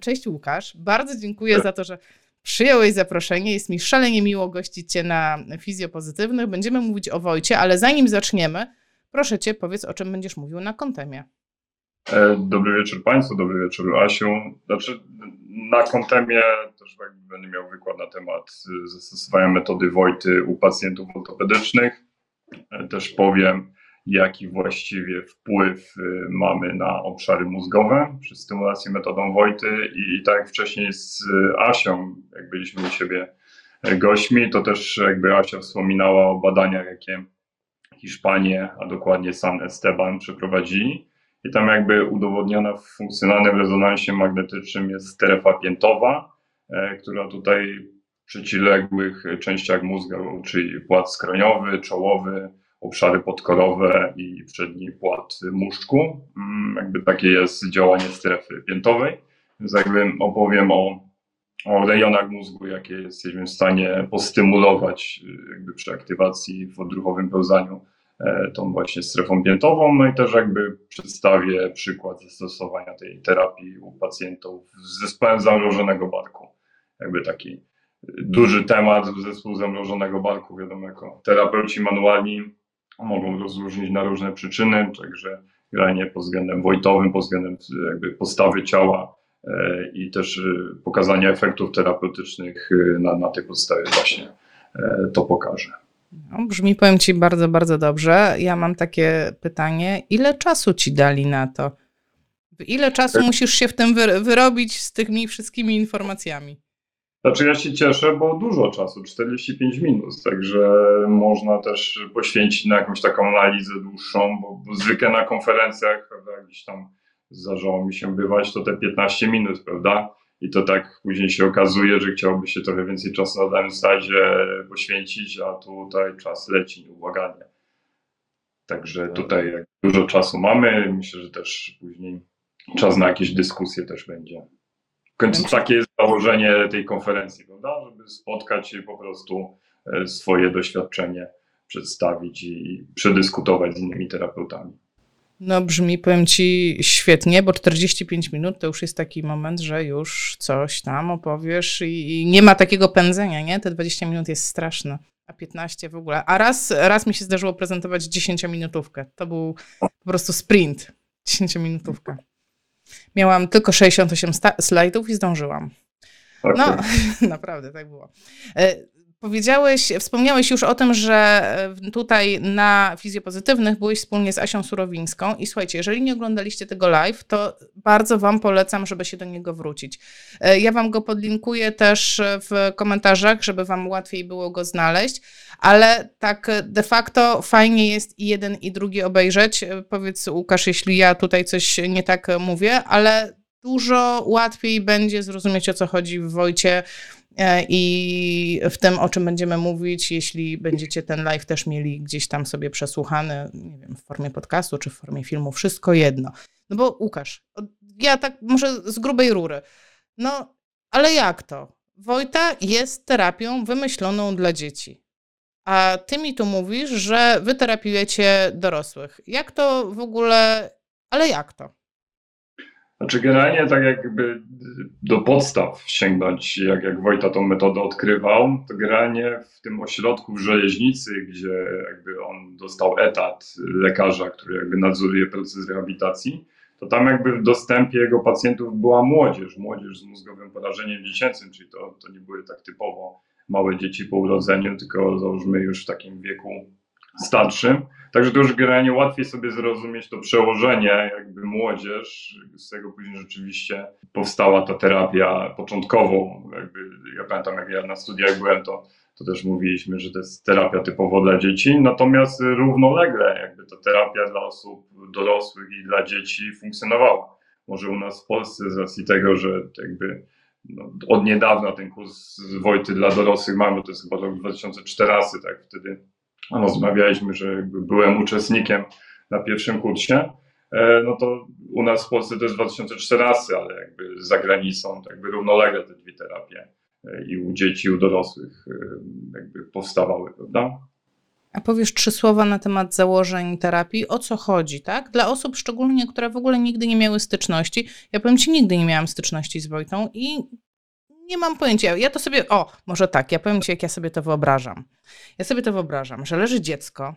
Cześć Łukasz, bardzo dziękuję za to, że przyjąłeś zaproszenie. Jest mi szalenie miło gościć Cię na Fizjopozytywnych. Będziemy mówić o Wojcie, ale zanim zaczniemy, proszę Cię, powiedz, o czym będziesz mówił na Kontemie. E, dobry wieczór Państwu, dobry wieczór Asiu. Znaczy, na Kontemie też będę miał wykład na temat zastosowania metody Wojty u pacjentów ortopedycznych. E, też powiem, jaki właściwie wpływ y, mamy na obszary mózgowe przy stymulacji metodą Wojty. I, tak jak wcześniej z Asią, jak byliśmy u siebie e, gośćmi, to też jakby Asia wspominała o badaniach, jakie Hiszpanie, a dokładnie San Esteban przeprowadzili. I tam jakby udowodniona w funkcjonalnym rezonansie magnetycznym jest strefa piętowa, która tutaj w przeciwległych częściach mózgu, czyli płat skroniowy, czołowy, obszary podkorowe i przedni płat muszczku. Mm, jakby takie jest działanie strefy piętowej. Więc jakby opowiem o, o rejonach mózgu, jakie jesteśmy w stanie postymulować jakby przy aktywacji w odruchowym pełzaniu e, tą właśnie strefą piętową. No i też jakby przedstawię przykład zastosowania tej terapii u pacjentów z zespołem zamrożonego barku. Jakby taki duży temat zespół zamrożonego barku, wiadomo, jako terapeuci manualni mogą rozróżnić na różne przyczyny, także granie pod względem wojtowym, pod względem jakby postawy ciała e, i też e, pokazania efektów terapeutycznych e, na, na tej podstawie właśnie to pokaże. No, brzmi, powiem Ci, bardzo, bardzo dobrze. Ja mam takie pytanie. Ile czasu Ci dali na to? Ile czasu musisz się w tym wyrobić z tymi wszystkimi informacjami? Znaczy ja się cieszę, bo dużo czasu, 45 minut, także można też poświęcić na jakąś taką analizę dłuższą, bo, bo zwykle na konferencjach, prawda, gdzieś tam zdarzało mi się bywać, to te 15 minut, prawda? I to tak później się okazuje, że chciałoby się trochę więcej czasu na danym stadzie poświęcić, a tutaj czas leci nieubłaganie. Także tutaj dużo czasu mamy. Myślę, że też później czas na jakieś dyskusje też będzie. Końcu takie jest założenie tej konferencji, prawda? Żeby spotkać się po prostu e, swoje doświadczenie przedstawić i przedyskutować z innymi terapeutami. No brzmi, powiem Ci, świetnie, bo 45 minut to już jest taki moment, że już coś tam opowiesz i, i nie ma takiego pędzenia, nie? Te 20 minut jest straszne, a 15 w ogóle. A raz, raz mi się zdarzyło prezentować 10-minutówkę. To był po prostu sprint, 10-minutówka. Miałam tylko 68 slajdów i zdążyłam. No, naprawdę tak było. E, powiedziałeś, wspomniałeś już o tym, że e, tutaj na Fizjopozytywnych byłeś wspólnie z Asią Surowińską i słuchajcie, jeżeli nie oglądaliście tego live, to bardzo Wam polecam, żeby się do niego wrócić. E, ja Wam go podlinkuję też w komentarzach, żeby Wam łatwiej było go znaleźć, ale tak de facto fajnie jest i jeden i drugi obejrzeć. Powiedz Łukasz, jeśli ja tutaj coś nie tak mówię, ale dużo łatwiej będzie zrozumieć o co chodzi w Wojcie e, i w tym, o czym będziemy mówić, jeśli będziecie ten live też mieli gdzieś tam sobie przesłuchany, nie wiem, w formie podcastu czy w formie filmu, wszystko jedno. No bo Łukasz, ja tak może z grubej rury, no ale jak to? Wojta jest terapią wymyśloną dla dzieci. A ty mi tu mówisz, że wy terapiujecie dorosłych. Jak to w ogóle, ale jak to? Znaczy generalnie tak jakby do podstaw sięgnąć, jak, jak Wojta tą metodę odkrywał, to generalnie w tym ośrodku w Żeleźnicy, gdzie jakby on dostał etat lekarza, który jakby nadzoruje proces rehabilitacji, to tam jakby w dostępie jego pacjentów była młodzież, młodzież z mózgowym porażeniem dziecięcym, czyli to, to nie były tak typowo małe dzieci po urodzeniu, tylko załóżmy już w takim wieku starszym. Także to już generalnie łatwiej sobie zrozumieć to przełożenie, jakby młodzież, z tego później rzeczywiście powstała ta terapia początkowo. Jakby, ja pamiętam, jak ja na studiach byłem, to, to też mówiliśmy, że to jest terapia typowo dla dzieci, natomiast równolegle jakby ta terapia dla osób dorosłych i dla dzieci funkcjonowała. Może u nas w Polsce z racji tego, że jakby no, od niedawna ten kurs Wojty dla dorosłych mamy, to jest chyba rok 2014, tak, wtedy rozmawialiśmy, że byłem uczestnikiem na pierwszym kursie, e, no to u nas w Polsce to jest 2014, ale jakby za granicą to jakby równolegle te dwie terapie e, i u dzieci, i u dorosłych e, jakby powstawały, prawda? A powiesz trzy słowa na temat założeń terapii, o co chodzi, tak? Dla osób szczególnie, które w ogóle nigdy nie miały styczności. Ja powiem Ci, nigdy nie miałam styczności z Wojtą i nie mam pojęcia. Ja to sobie, o, może tak, ja powiem Ci, jak ja sobie to wyobrażam. Ja sobie to wyobrażam, że leży dziecko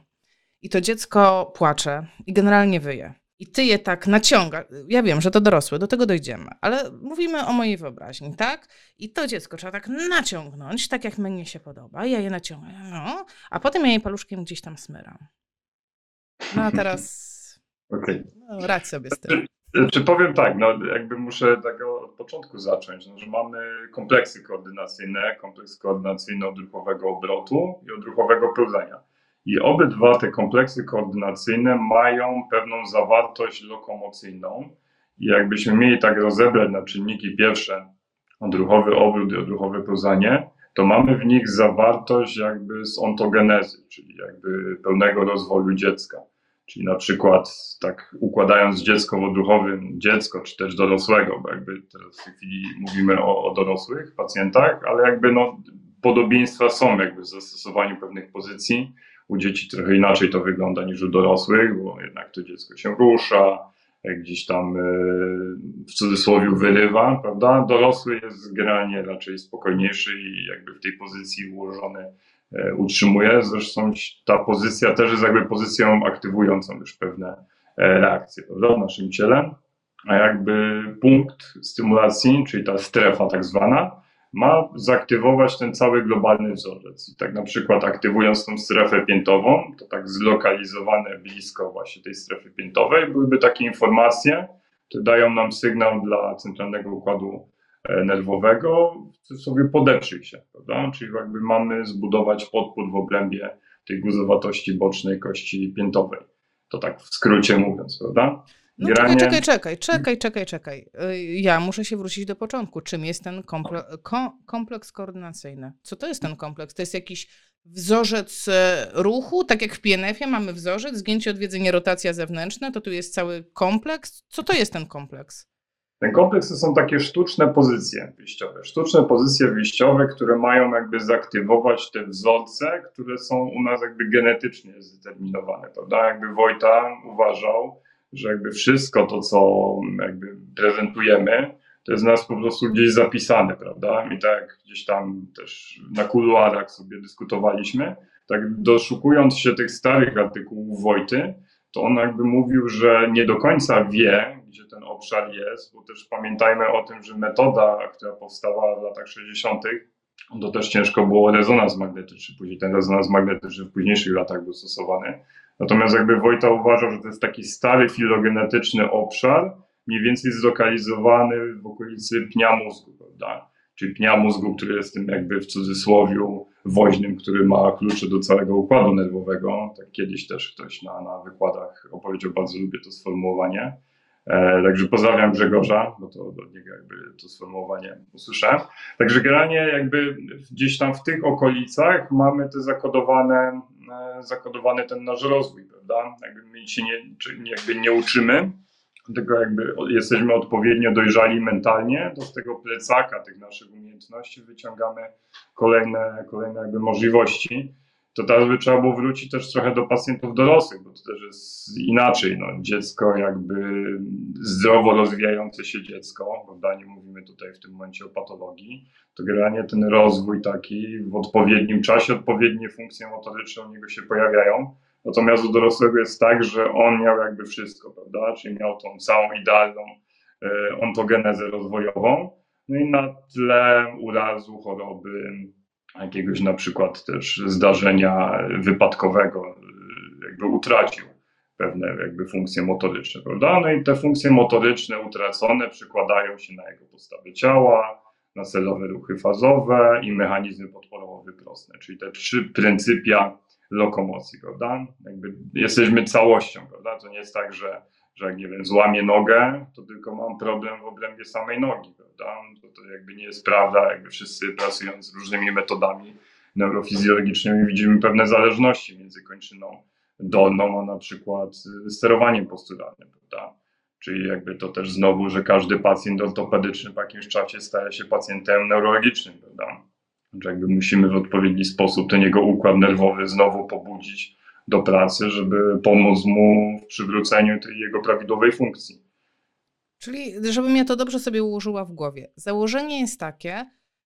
i to dziecko płacze i generalnie wyje. I ty je tak naciąga. Ja wiem, że to dorosłe, do tego dojdziemy, ale mówimy o mojej wyobraźni, tak? I to dziecko trzeba tak naciągnąć, tak jak mnie się podoba. Ja je naciągam, no, a potem ja je paluszkiem gdzieś tam smyram. No a teraz. Okay. No, radź sobie z tym. Czy powiem tak, no jakby muszę od początku zacząć, no, że mamy kompleksy koordynacyjne, kompleks koordynacyjny odruchowego obrotu i odruchowego pełzania. I obydwa te kompleksy koordynacyjne mają pewną zawartość lokomocyjną. I jakbyśmy mieli tak rozebrać na czynniki pierwsze, odruchowy obrót i odruchowe pełzanie, to mamy w nich zawartość jakby z ontogenezy, czyli jakby pełnego rozwoju dziecka. Czyli na przykład tak układając dziecko w odruchowym dziecko, czy też dorosłego, bo jakby teraz w tej chwili mówimy o, o dorosłych pacjentach, ale jakby no, podobieństwa są jakby w zastosowaniu pewnych pozycji. U dzieci trochę inaczej to wygląda niż u dorosłych, bo jednak to dziecko się rusza, gdzieś tam e, w cudzysłowie wyrywa, prawda? Dorosły jest generalnie raczej spokojniejszy i jakby w tej pozycji ułożony E, utrzymuje. Zresztą ta pozycja też jest jakby pozycją aktywującą już pewne e, reakcje prawda, w naszym ciele. A jakby punkt stymulacji, czyli ta strefa tak zwana, ma zaktywować ten cały globalny wzorzec. I tak na przykład aktywując tą strefę piętową, to tak zlokalizowane blisko właśnie tej strefy piętowej, byłyby takie informacje, które dają nam sygnał dla centralnego układu E, nerwowego, sobie podeprzyj się, prawda? Czyli jakby mamy zbudować podpór w obrębie tej guzowatości bocznej kości piętowej. To tak w skrócie mówiąc, prawda? No Granie... czekaj, czekaj, czekaj, czekaj, czekaj. Y, ja muszę się wrócić do początku. Czym jest ten komple kompleks koordynacyjny? Co to jest ten kompleks? To jest jakiś wzorzec e, ruchu, tak jak w PNF-ie mamy wzorzec, zgięcie, odwiedzenie, rotacja zewnętrzna, to tu jest cały kompleks. Co to jest ten kompleks? Ten kompleks to są takie sztuczne pozycje wyjściowe. Sztuczne pozycje wyjściowe, które mają jakby zaktywować te wzorce, które są u nas jakby genetycznie zdeterminowane, prawda? Jakby Wojta uważał, że jakby wszystko to, co jakby prezentujemy, to jest nas po prostu gdzieś zapisane, prawda? I tak gdzieś tam też na kuluarach sobie dyskutowaliśmy, tak doszukując się tych starych artykułów Wojty, to on jakby mówił, że nie do końca wie, gdzie ten obszar jest, bo też pamiętajmy o tym, że metoda, która powstała w latach 60., to też ciężko było rezonans magnetyczny, później ten rezonans magnetyczny w późniejszych latach był stosowany. Natomiast jakby Wojta uważał, że to jest taki stary filogenetyczny obszar, mniej więcej zlokalizowany w okolicy pnia mózgu, prawda? Czyli pnia mózgu, który jest tym jakby w cudzysłowiu woźnym, który ma klucze do całego układu nerwowego. Tak kiedyś też ktoś na, na wykładach opowiedział, bardzo lubię to sformułowanie. E, także pozdrawiam Grzegorza, bo to od niego jakby to sformułowanie usłyszałem. Także generalnie jakby gdzieś tam w tych okolicach mamy te zakodowane, e, zakodowany ten nasz rozwój, prawda? Jakby my się nie, jakby nie uczymy, tylko jakby jesteśmy odpowiednio dojrzali mentalnie, to z tego plecaka tych naszych umiejętności wyciągamy kolejne, kolejne jakby możliwości to teraz by trzeba było wrócić też trochę do pacjentów dorosłych, bo to też jest inaczej. No, dziecko jakby zdrowo rozwijające się dziecko, prawda, nie mówimy tutaj w tym momencie o patologii, to generalnie ten rozwój taki w odpowiednim czasie, odpowiednie funkcje motoryczne u niego się pojawiają. Natomiast u dorosłego jest tak, że on miał jakby wszystko, prawda, czyli miał tą całą idealną e, ontogenezę rozwojową, no i na tle urazu, choroby, jakiegoś na przykład też zdarzenia wypadkowego, jakby utracił pewne jakby funkcje motoryczne, prawda? No i te funkcje motoryczne utracone przekładają się na jego postawę ciała, na celowe ruchy fazowe i mechanizmy podporowo-wyprostne, czyli te trzy pryncypia lokomocji, prawda? Jakby jesteśmy całością, prawda? To nie jest tak, że że jak nie wiem, złamię nogę, to tylko mam problem w obrębie samej nogi, prawda? To, to jakby nie jest prawda, jakby wszyscy pracując z różnymi metodami neurofizjologicznymi widzimy pewne zależności między kończyną dolną, a na przykład sterowaniem posturalnym, prawda? Czyli jakby to też znowu, że każdy pacjent ortopedyczny po jakimś czasie staje się pacjentem neurologicznym, prawda? Że jakby musimy w odpowiedni sposób ten jego układ nerwowy znowu pobudzić do pracy, żeby pomóc mu w przywróceniu tej jego prawidłowej funkcji. Czyli, żebym ja to dobrze sobie ułożyła w głowie. Założenie jest takie,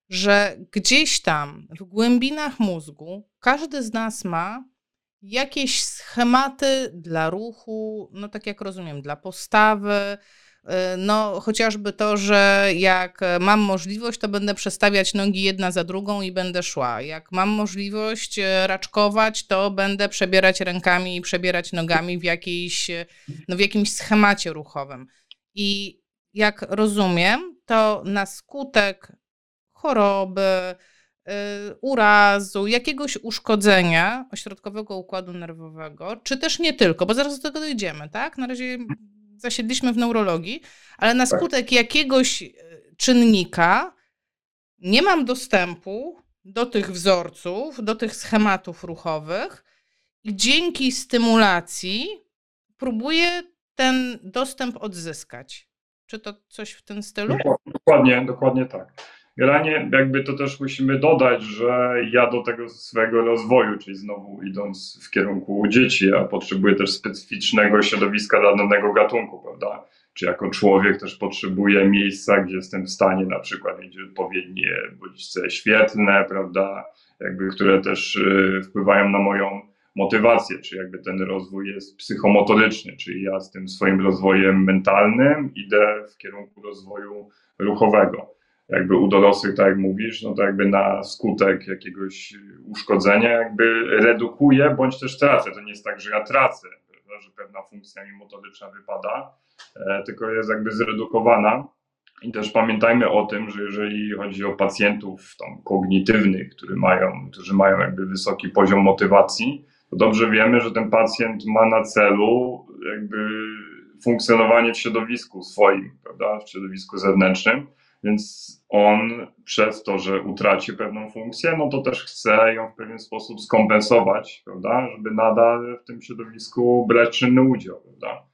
że gdzieś tam w głębinach mózgu każdy z nas ma jakieś schematy dla ruchu, no tak jak rozumiem, dla postawy, no, chociażby to, że jak mam możliwość, to będę przestawiać nogi jedna za drugą i będę szła. Jak mam możliwość y, raczkować, to będę przebierać rękami i przebierać nogami w, jakiejś, y, no, w jakimś schemacie ruchowym. I jak rozumiem, to na skutek choroby, urazu, jakiegoś uszkodzenia ośrodkowego układu nerwowego, czy też nie tylko, bo zaraz do tego dojdziemy, tak? Na razie zasiedliśmy w neurologii, ale na tak. skutek jakiegoś e, czynnika nie mam dostępu do tych wzorców, do tych schematów ruchowych i dzięki stymulacji próbuję ten dostęp odzyskać. Czy to coś w tym stylu? Dokładnie, dokładnie tak. Generalnie jakby to też musimy dodać, że ja do tego swojego rozwoju, czyli znowu idąc w kierunku dzieci, ja potrzebuję też specyficznego środowiska dla danego gatunku, prawda? Czy jako człowiek też potrzebuję miejsca, gdzie jestem w stanie na przykład mieć odpowiednie bodźce świetlne, prawda? Jakby, które też y, wpływają na moją motywację, czy jakby ten rozwój jest psychomotoryczny, czyli ja z tym swoim rozwojem mentalnym idę w kierunku rozwoju ruchowego jakby u dorosłych, tak jak mówisz, no to jakby na skutek jakiegoś uszkodzenia jakby redukuje bądź też tracę. To nie jest tak, że ja tracę, że pewna funkcja mi motoryczna wypada, e, tylko jest jakby zredukowana. I też pamiętajmy o tym, że jeżeli chodzi o pacjentów tam, kognitywnych, którzy mają, którzy mają jakby wysoki poziom motywacji, to dobrze wiemy, że ten pacjent ma na celu jakby funkcjonowanie w środowisku swoim, prawda, w środowisku zewnętrznym. Więc on przez to, że utraci pewną funkcję, no to też chce ją w pewien sposób skompensować, prawda, żeby nadal w tym środowisku brać czynny udział, prawda.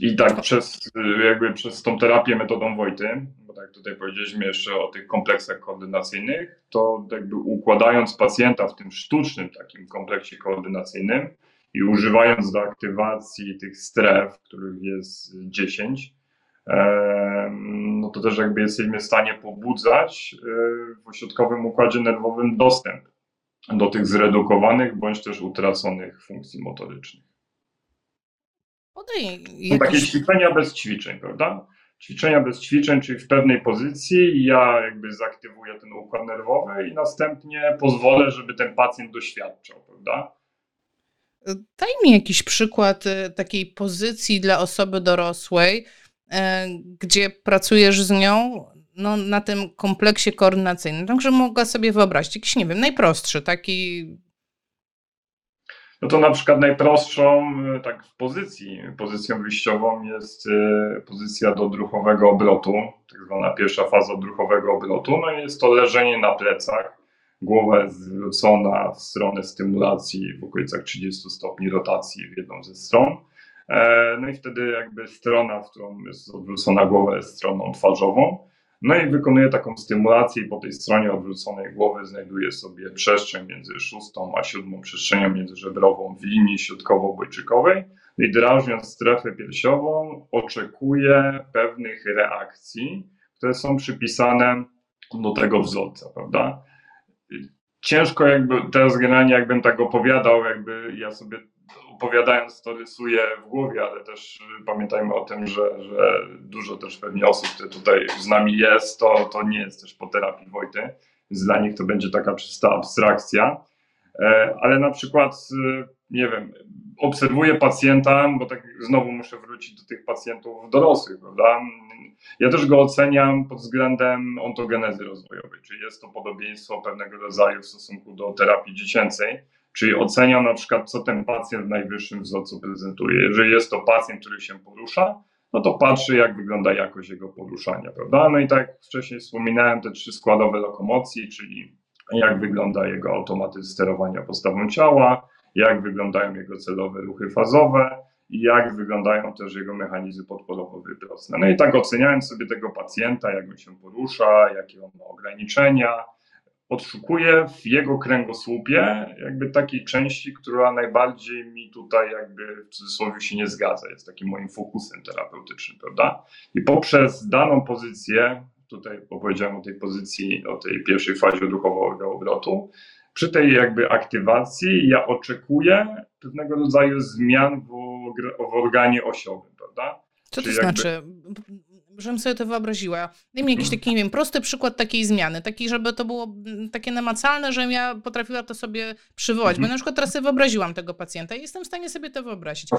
I tak przez, jakby przez tą terapię metodą Wojty, bo tak tutaj powiedzieliśmy jeszcze o tych kompleksach koordynacyjnych, to jakby układając pacjenta w tym sztucznym takim kompleksie koordynacyjnym i używając do aktywacji tych stref, których jest 10, no to też jakby jesteśmy w stanie pobudzać e, w ośrodkowym układzie nerwowym dostęp do tych zredukowanych bądź też utraconych funkcji motorycznych. Podaj jakieś... Takie ćwiczenia bez ćwiczeń, prawda? Ćwiczenia bez ćwiczeń, czyli w pewnej pozycji ja jakby zaktywuję ten układ nerwowy i następnie pozwolę, żeby ten pacjent doświadczał, prawda? Daj mi jakiś przykład e, takiej pozycji dla osoby dorosłej, gdzie pracujesz z nią no, na tym kompleksie koordynacyjnym. Także mogę sobie wyobrazić jakiś, nie wiem, najprostszy, taki. No to na przykład najprostszą e, tak w pozycji, pozycją wyjściową jest e, pozycja do odruchowego obrotu, tak zwana pierwsza faza odruchowego obrotu. No i jest to leżenie na plecach, głowa zwrócona w stronę stymulacji w okolicach 30 stopni rotacji w jedną ze stron E, no i wtedy jakby strona, w którą jest odwrócona głowa, jest stroną twarzową. No i wykonuje taką stymulację i po tej stronie odwróconej głowy znajduje sobie przestrzeń między szóstą a siódmą przestrzenią międzyżebrową w linii środkowo-bojczykowej. I drażniąc strefę piersiową oczekuje pewnych reakcji, które są przypisane do tego wzorca, prawda? Ciężko jakby, teraz generalnie jakbym tak opowiadał, jakby ja sobie opowiadając to rysuję w głowie, ale też pamiętajmy o tym, że, że dużo też pewnie osób, które tutaj z nami jest, to, to nie jest też po terapii Wojty, więc dla nich to będzie taka czysta abstrakcja. E, ale na przykład, e, nie wiem, obserwuję pacjenta, bo tak znowu muszę wrócić do tych pacjentów dorosłych, prawda? Ja też go oceniam pod względem ontogenezy rozwojowej, czyli jest to podobieństwo pewnego rodzaju w stosunku do terapii dziecięcej Czyli oceniam na przykład, co ten pacjent w najwyższym wzorcu prezentuje. Jeżeli jest to pacjent, który się porusza, no to patrzy, jak wygląda jakość jego poruszania, prawda? No i tak jak wcześniej wspominałem, te trzy składowe lokomocji, czyli jak wygląda jego automatyzm sterowania postawą ciała, jak wyglądają jego celowe ruchy fazowe, i jak wyglądają też jego mechanizmy podporowo-wyprostne. No i tak oceniając sobie tego pacjenta, jak on się porusza, jakie on ma ograniczenia, odszukuję w jego kręgosłupie jakby takiej części, która najbardziej mi tutaj jakby w cudzysłowie się nie zgadza, jest takim moim fokusem terapeutycznym, prawda? I poprzez daną pozycję, tutaj opowiedziałem o tej pozycji, o tej pierwszej fazie duchowego obrotu, przy tej jakby aktywacji ja oczekuję pewnego rodzaju zmian w, w organie osiowym, prawda? Co to Czyli znaczy? Jakby żebym sobie to wyobraziła. Daj mi jakiś taki, nie wiem, prosty przykład takiej zmiany, taki, żeby to było mm, takie namacalne, żebym ja potrafiła to sobie przywołać. Bo na przykład teraz sobie wyobraziłam tego pacjenta i jestem w stanie sobie to wyobrazić.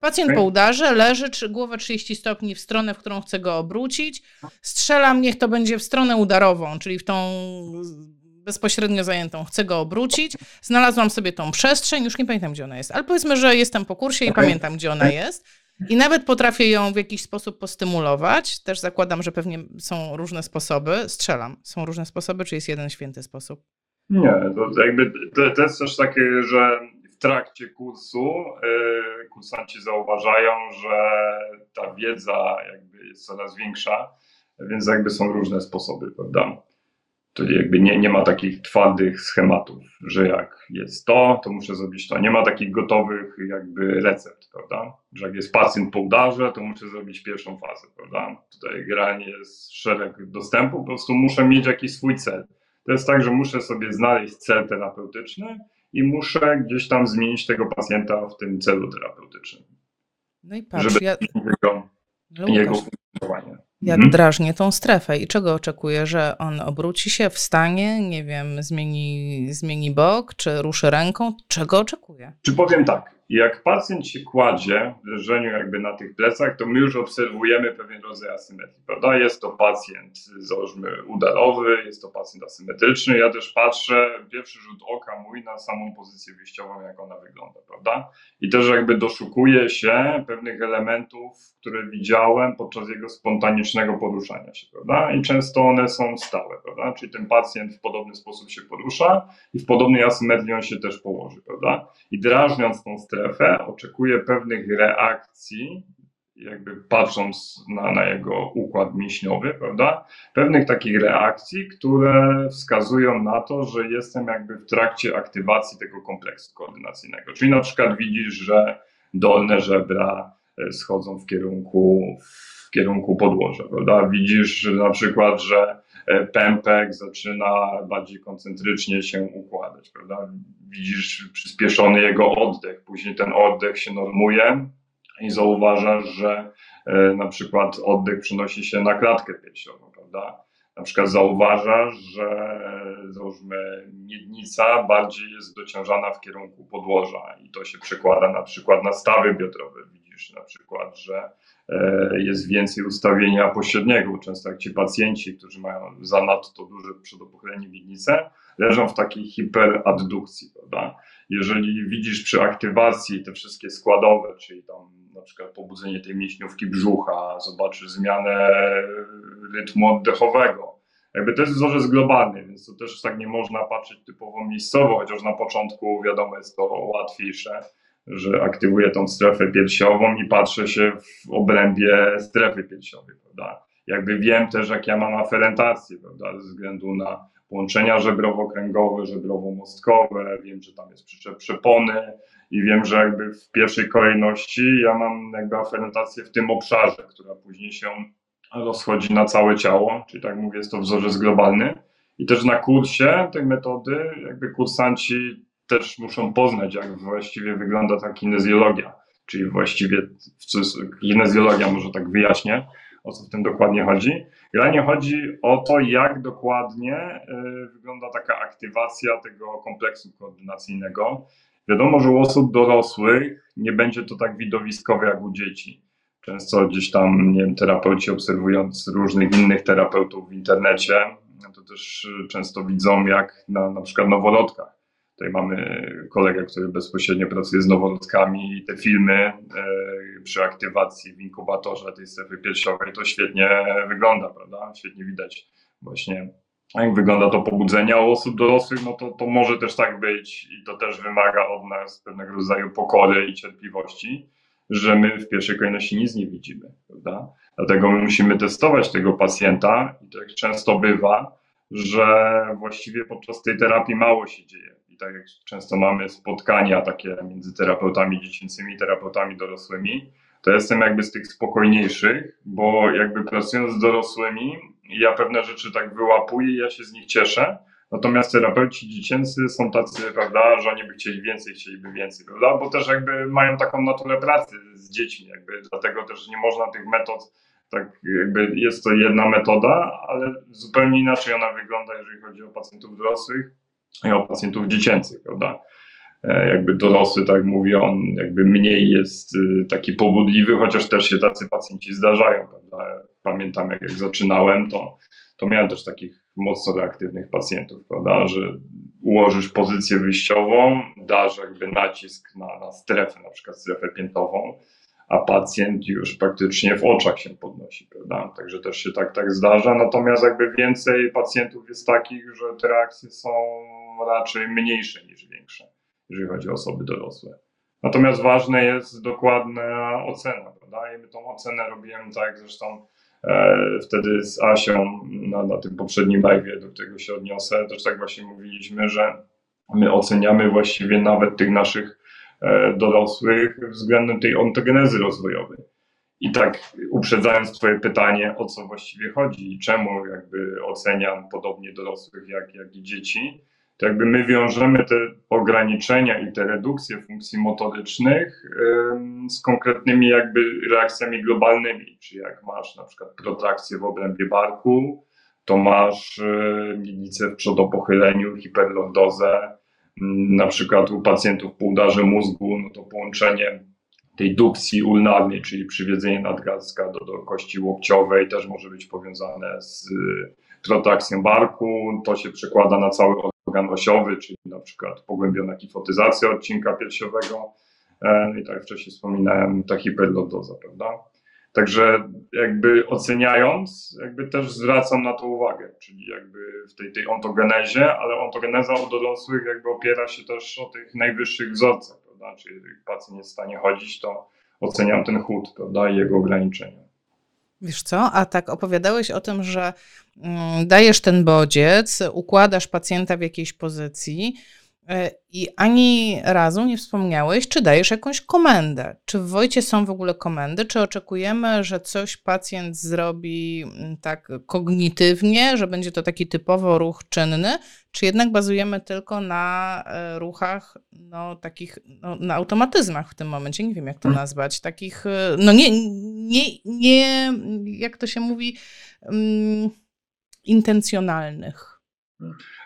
Pacjent po udarze leży, czy głowa 30 stopni w stronę, w którą chcę go obrócić. Strzelam, niech to będzie w stronę udarową, czyli w tą bezpośrednio zajętą, chcę go obrócić. Znalazłam sobie tą przestrzeń, już nie pamiętam, gdzie ona jest, ale powiedzmy, że jestem po kursie i pamiętam, gdzie ona jest. I nawet potrafię ją w jakiś sposób postymulować. Też zakładam, że pewnie są różne sposoby. Strzelam. Są różne sposoby, czy jest jeden święty sposób? Nie, to jakby to, to jest też takie, że w trakcie kursu yy, kursanci zauważają, że ta wiedza jakby jest coraz większa, więc jakby są różne sposoby, prawda? Czyli jakby nie, nie ma takich twardych schematów, że jak jest to, to muszę zrobić to. Nie ma takich gotowych jakby recept, prawda? Że jak jest pacjent po udarze, to muszę zrobić pierwszą fazę, prawda? Tutaj generalnie jest szereg dostępu, po prostu muszę mieć jakiś swój cel. To jest tak, że muszę sobie znaleźć cel terapeutyczny i muszę gdzieś tam zmienić tego pacjenta w tym celu terapeutycznym. No i patrz, żeby ja... jego, no, jego funkcjonowanie jak mhm. drażnie tą strefę i czego oczekuje, że on obróci się, wstanie, nie wiem, zmieni, zmieni bok, czy ruszy ręką? Czego oczekuje? Czy powiem tak, jak pacjent się kładzie w leżeniu jakby na tych plecach, to my już obserwujemy pewien rodzaj asymetrii, prawda? Jest to pacjent, załóżmy, udarowy, jest to pacjent asymetryczny. Ja też patrzę, pierwszy rzut oka mój na samą pozycję wyjściową, jak ona wygląda, prawda? I też jakby doszukuję się pewnych elementów, które widziałem podczas jego spontanicznego poruszania się, prawda? I często one są stałe, prawda? Czyli ten pacjent w podobny sposób się porusza i w podobnej asymetrii on się też położy, prawda? I drażniąc tą stronę, strefę, oczekuje pewnych reakcji, jakby patrząc na, na jego układ mięśniowy, prawda? Pewnych takich reakcji, które wskazują na to, że jestem jakby w trakcie aktywacji tego kompleksu koordynacyjnego. Czyli na przykład widzisz, że dolne żebra e, schodzą w kierunku, w kierunku podłoża, prawda? Widzisz na przykład, że pępek zaczyna bardziej koncentrycznie się układać, prawda? widzisz przyspieszony jego oddech, później ten oddech się normuje i zauważasz, że e, na przykład oddech przenosi się na klatkę piersiową, prawda? Na przykład zauważasz, że załóżmy miednica bardziej jest dociążana w kierunku podłoża i to się przekłada na przykład na stawy biodrowe. Widzisz na przykład, że e, jest więcej ustawienia pośredniego. Często jak ci pacjenci, którzy mają zanadto duże przedopochylenie miednicy, leżą w takiej hiperaddukcji, prawda? Jeżeli widzisz przy aktywacji te wszystkie składowe, czyli tam na przykład pobudzenie tej mięśniówki brzucha, zobaczysz zmianę rytmu oddechowego, jakby to jest wzorzec globalny, więc to też tak nie można patrzeć typowo miejscowo, chociaż na początku wiadomo jest to łatwiejsze, że aktywuję tą strefę piersiową i patrzę się w obrębie strefy piersiowej, prawda? Jakby wiem też, jak ja mam aferentację, prawda, ze względu na połączenia żebrowo-kręgowe, żebrowo-mostkowe, wiem, że tam jest przyczep przepony i wiem, że jakby w pierwszej kolejności ja mam jakby aferentację w tym obszarze, która później się rozchodzi na całe ciało, czyli tak mówię, jest to wzorzec globalny. I też na kursie tej metody jakby kursanci też muszą poznać, jak właściwie wygląda ta kinezjologia, czyli właściwie kinezjologia, może tak wyjaśnię, o co w tym dokładnie chodzi. Generalnie chodzi o to, jak dokładnie y, wygląda taka aktywacja tego kompleksu koordynacyjnego. Wiadomo, że u osób dorosłych nie będzie to tak widowiskowe jak u dzieci. Często gdzieś tam, nie wiem, terapeuci obserwując różnych innych terapeutów w internecie, to też często widzą, jak na, na przykład noworodkach Tutaj mamy kolegę, który bezpośrednio pracuje z noworodkami i te filmy e, przy aktywacji w inkubatorze tej strefy piersiowej to świetnie wygląda, prawda? Świetnie widać właśnie jak wygląda to pobudzenie, u osób dorosłych no to, to może też tak być i to też wymaga od nas pewnego rodzaju pokory i cierpliwości, że my w pierwszej kolejności nic nie widzimy, prawda? Dlatego my musimy testować tego pacjenta i tak często bywa, że właściwie podczas tej terapii mało się dzieje. Tak jak często mamy spotkania takie między terapeutami dziecięcymi terapeutami dorosłymi, to jestem jakby z tych spokojniejszych, bo jakby pracując z dorosłymi, ja pewne rzeczy tak wyłapuję i ja się z nich cieszę. Natomiast terapeuci dziecięcy są tacy, prawda, że oni by chcieli więcej, chcieliby więcej, prawda, bo też jakby mają taką naturę pracy z dziećmi, jakby dlatego też nie można tych metod, tak jakby jest to jedna metoda, ale zupełnie inaczej ona wygląda, jeżeli chodzi o pacjentów dorosłych o pacjentów dziecięcych, prawda. E, jakby dorosły, tak mówię, on jakby mniej jest y, taki pobudliwy, chociaż też się tacy pacjenci zdarzają, prawda. Pamiętam, jak, jak zaczynałem, to, to miałem też takich mocno reaktywnych pacjentów, prawda, że ułożysz pozycję wyjściową, dasz jakby nacisk na, na strefę, na przykład strefę piętową, a pacjent już praktycznie w oczach się podnosi, prawda? Także też się tak, tak zdarza. Natomiast jakby więcej pacjentów jest takich, że te reakcje są raczej mniejsze niż większe jeżeli chodzi o osoby dorosłe. Natomiast ważne jest dokładna ocena, prawda? I my tą ocenę robiłem tak, zresztą e, wtedy z Asią na, na tym poprzednim live, do którego się odniosę, też tak właśnie mówiliśmy, że my oceniamy właściwie nawet tych naszych e, dorosłych względem tej ontogenezy rozwojowej. I tak uprzedzając Twoje pytanie, o co właściwie chodzi i czemu jakby oceniam podobnie dorosłych jak, jak i dzieci, to jakby my wiążemy te ograniczenia i te redukcje funkcji motorycznych z konkretnymi jakby reakcjami globalnymi, czyli jak masz na przykład protrakcję w obrębie barku, to masz miednicę w przodopochyleniu, hiperlordozę, na przykład u pacjentów po udarze mózgu, no to połączenie tej dukcji ulnarnej, czyli przywiedzenie nadgarstka do, do kości łokciowej też może być powiązane z protrakcją barku, to się przekłada na cały organ osiowy, czyli na przykład pogłębiona kifotyzacja odcinka piersiowego. E, no I tak jak wcześniej wspominałem, ta hiperlordoza, prawda? Także jakby oceniając, jakby też zwracam na to uwagę, czyli jakby w tej, tej ontogenezie, ale ontogeneza u dorosłych jakby opiera się też o tych najwyższych wzorcach, prawda? Czyli jeżeli pacjent jest w stanie chodzić, to oceniam ten chód, prawda, i jego ograniczenia. Wiesz co, a tak opowiadałeś o tym, że mm, dajesz ten bodziec, układasz pacjenta w jakiejś pozycji i ani razu nie wspomniałeś, czy dajesz jakąś komendę. Czy w Wojcie są w ogóle komendy? Czy oczekujemy, że coś pacjent zrobi mm, tak kognitywnie, że będzie to taki typowo ruch czynny, czy jednak bazujemy tylko na e, ruchach, no takich, no, na automatyzmach w tym momencie, nie wiem jak to hmm. nazwać, takich, e, no nie, nie, nie jak to się mówi, um, intencjonalnych.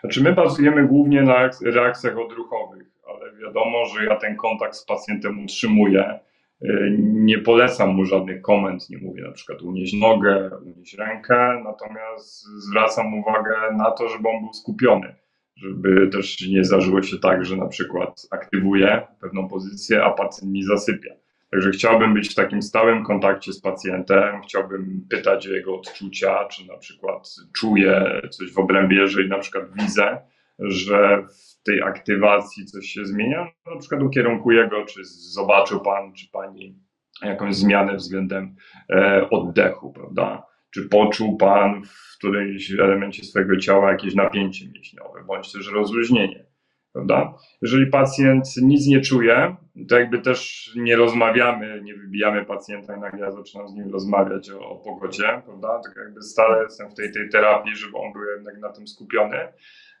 Znaczy my bazujemy głównie na reakcjach odruchowych, ale wiadomo, że ja ten kontakt z pacjentem utrzymuję. E, nie polecam mu żadnych komend, nie mówię na przykład unieść nogę, unieść rękę, natomiast zwracam uwagę na to, żeby on był skupiony żeby też nie zdarzyło się tak, że na przykład aktywuję pewną pozycję, a pacjent mi zasypia. Także chciałbym być w takim stałym kontakcie z pacjentem, chciałbym pytać o jego odczucia, czy na przykład czuję coś w obrębie, jeżeli na przykład widzę, że w tej aktywacji coś się zmienia, na przykład ukierunkuję go, czy zobaczył pan, czy pani jakąś zmianę względem e, oddechu, prawda? Czy poczuł pan w którymś elemencie swojego ciała jakieś napięcie mięśniowe, bądź też rozluźnienie? Prawda? Jeżeli pacjent nic nie czuje, to jakby też nie rozmawiamy, nie wybijamy pacjenta, nagle ja zaczynam z nim rozmawiać o, o pogodzie, prawda? Tak jakby stale jestem w tej, tej terapii, żeby on był jednak na tym skupiony.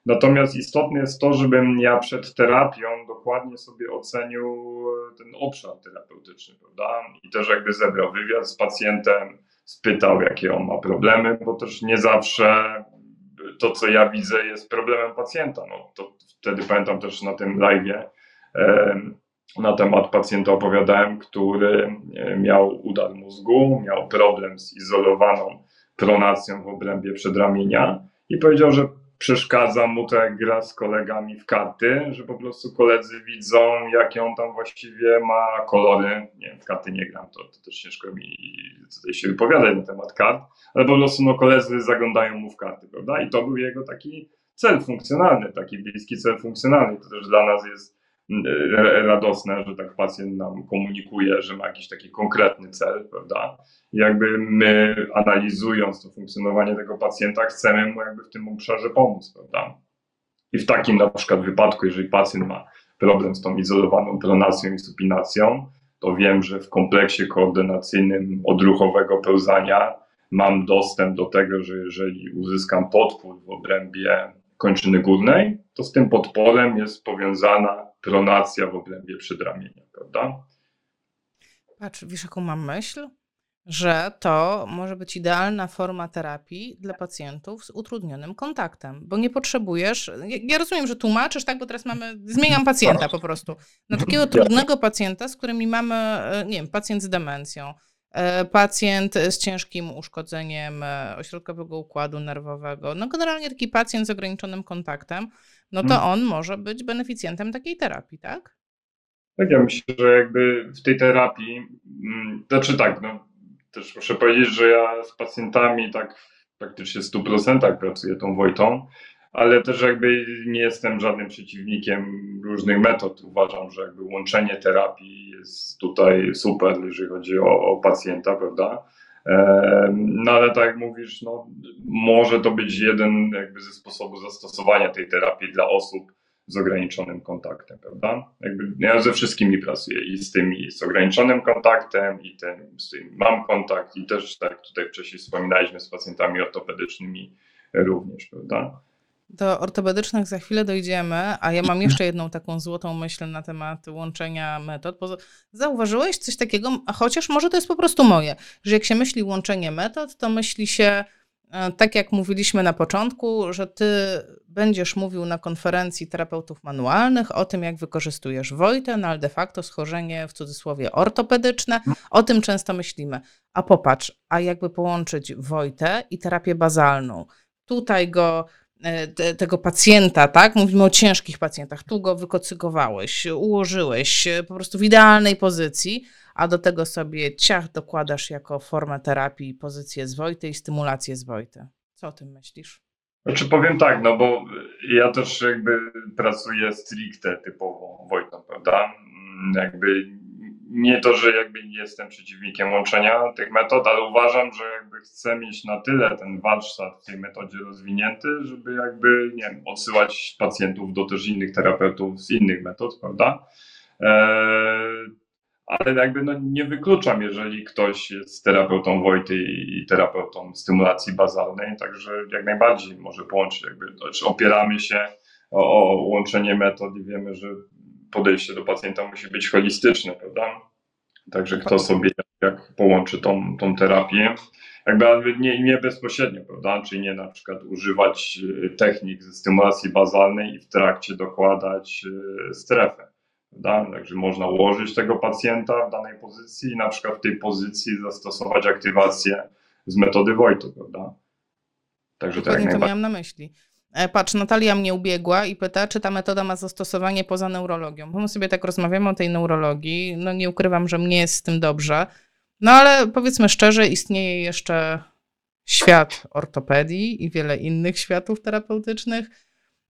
Natomiast istotne jest to, żebym ja przed terapią dokładnie sobie ocenił ten obszar terapeutyczny, prawda? I też jakby zebrał wywiad z pacjentem, spytał, jakie on ma problemy, bo też nie zawsze to, co ja widzę, jest problemem pacjenta. No, to wtedy pamiętam też na tym live na temat pacjenta opowiadałem, który e, miał udar mózgu, miał problem z izolowaną pronacją w obrębie przedramienia i powiedział, że przeszkadza mu ta gra z kolegami w karty, że po prostu koledzy widzą, jakie on tam właściwie ma kolory. Nie wiem, w karty nie gram, to, to też ciężko mi tutaj się wypowiadać na temat kart, ale po prostu no, koledzy zaglądają mu w karty, prawda? I to był jego taki cel funkcjonalny, taki bliski cel funkcjonalny. To też dla nas jest radosne, że tak pacjent nam komunikuje, że ma jakiś taki konkretny cel, prawda? I jakby my analizując to funkcjonowanie tego pacjenta, chcemy mu jakby w tym obszarze pomóc, prawda? I w takim na przykład wypadku, jeżeli pacjent ma problem z tą izolowaną pronacją i supinacją, to wiem, że w kompleksie koordynacyjnym odruchowego pełzania mam dostęp do tego, że jeżeli uzyskam podpór w obrębie kończyny górnej, to z tym podporem jest powiązana pronacja w obrębie przedramienia, prawda? Patrz, wiesz jaką mam myśl? Że to może być idealna forma terapii dla pacjentów z utrudnionym kontaktem, bo nie potrzebujesz. Ja rozumiem, że tłumaczysz, tak, bo teraz mamy. Zmieniam pacjenta po prostu. Na takiego trudnego pacjenta, z którymi mamy, e, nie wiem, pacjent z demencją, E, pacjent z ciężkim uszkodzeniem e, ośrodkowego układu nerwowego, no generalnie taki pacjent z ograniczonym kontaktem, no to hmm. on może być beneficjentem takiej terapii, tak? Tak, ja myślę, że jakby w tej terapii, mm, znaczy tak, no, też muszę powiedzieć, że ja z pacjentami tak praktycznie w 100% pracuję tą Wojtą, ale też jakby nie jestem żadnym przeciwnikiem różnych metod. Uważam, że jakby łączenie terapii jest tutaj super, jeżeli chodzi o, o pacjenta, prawda? No ale tak jak mówisz, no, może to być jeden jakby ze sposobów zastosowania tej terapii dla osób z ograniczonym kontaktem, prawda? Jakby ja ze wszystkimi pracuję i z tymi z ograniczonym kontaktem i tym, z tym mam kontakt i też tak tutaj wcześniej wspominaliśmy z pacjentami ortopedycznymi również, prawda? Do ortopedycznych za chwilę dojdziemy, a ja mam jeszcze jedną taką złotą myśl na temat łączenia metod. Bo zauważyłeś coś takiego, chociaż może to jest po prostu moje, że jak się myśli łączenie metod, to myśli się e, tak jak mówiliśmy na początku, że ty będziesz mówił na konferencji terapeutów manualnych o tym, jak wykorzystujesz Wojtę, no ale de facto schorzenie w cudzysłowie ortopedyczne, o tym często myślimy. A popatrz, a jakby połączyć Wojtę i terapię bazalną. Tutaj go te, tego pacjenta, tak? Mówimy o ciężkich pacjentach. Tu go wykocygowałeś, ułożyłeś e, po prostu w idealnej pozycji, a do tego sobie ciach dokładasz jako formę terapii pozycję z Wojty i stymulację z Wojty. Co o tym myślisz? Znaczy powiem tak, no bo ja też jakby pracuję stricte typowo Wojtą, prawda? Mm, jakby nie to, że jakby jestem przeciwnikiem łączenia tych metod, ale uważam, że jakby chcę mieć na tyle ten warsztat w tej metodzie rozwinięty, żeby jakby, nie wiem, odsyłać pacjentów do też innych terapeutów z innych metod, prawda? Eee, ale jakby no nie wykluczam, jeżeli ktoś jest terapeutą Wojty i terapeutą stymulacji bazalnej, także jak najbardziej może połączyć, jakby znaczy opieramy się o, o łączenie metod i wiemy, że podejście do pacjenta musi być holistyczne, prawda? Także kto sobie jak połączy tą, tą terapię, jakby nie, nie bezpośrednio, prawda? Czyli nie na przykład używać y, technik ze stymulacji bazalnej i w trakcie dokładać y, strefę. Prawda? Także można ułożyć tego pacjenta w danej pozycji i na przykład w tej pozycji zastosować aktywację z metody Wojty, prawda? Także tak to miałam na myśli. E, patrz, Natalia mnie ubiegła i pyta, czy ta metoda ma zastosowanie poza neurologią. Bo my sobie tak rozmawiamy o tej neurologii. No nie ukrywam, że mnie jest z tym dobrze. No ale powiedzmy szczerze, istnieje jeszcze świat ortopedii i wiele innych światów terapeutycznych.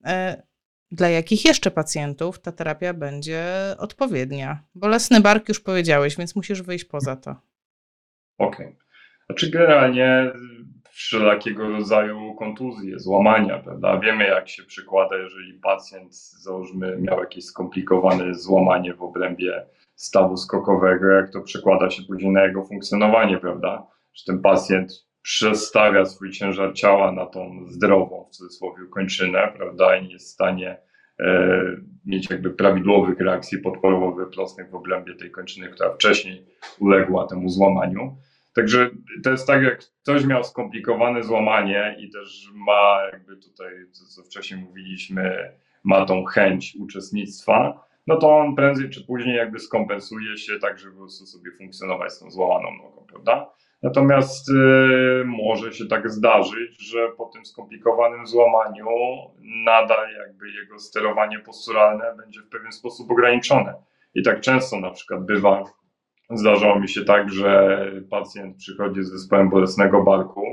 E, dla jakich jeszcze pacjentów ta terapia będzie odpowiednia? Bolesny bark już powiedziałeś, więc musisz wyjść poza to. Okej. Okay. Znaczy generalnie wszelakiego rodzaju kontuzje, złamania, prawda? Wiemy, jak się przykłada, jeżeli pacjent, załóżmy, miał jakieś skomplikowane złamanie w obrębie stawu skokowego, jak to przekłada się później na jego funkcjonowanie, prawda? Że ten pacjent przestawia swój ciężar ciała na tą zdrową, w cudzysłowie, kończynę, prawda? I nie jest w stanie e, mieć jakby prawidłowych reakcji podporowo-wyprostnych w obrębie tej kończyny, która wcześniej uległa temu złamaniu. Także to jest tak, jak ktoś miał skomplikowane złamanie i też ma, jakby tutaj, co wcześniej mówiliśmy, ma tą chęć uczestnictwa, no to on prędzej czy później jakby skompensuje się tak, żeby po prostu sobie funkcjonować z tą złamaną nogą, prawda? Natomiast y, może się tak zdarzyć, że po tym skomplikowanym złamaniu nadal jakby jego sterowanie posturalne będzie w pewien sposób ograniczone. I tak często na przykład bywa, Zdarzało mi się tak, że pacjent przychodzi z zespołem bolesnego barku,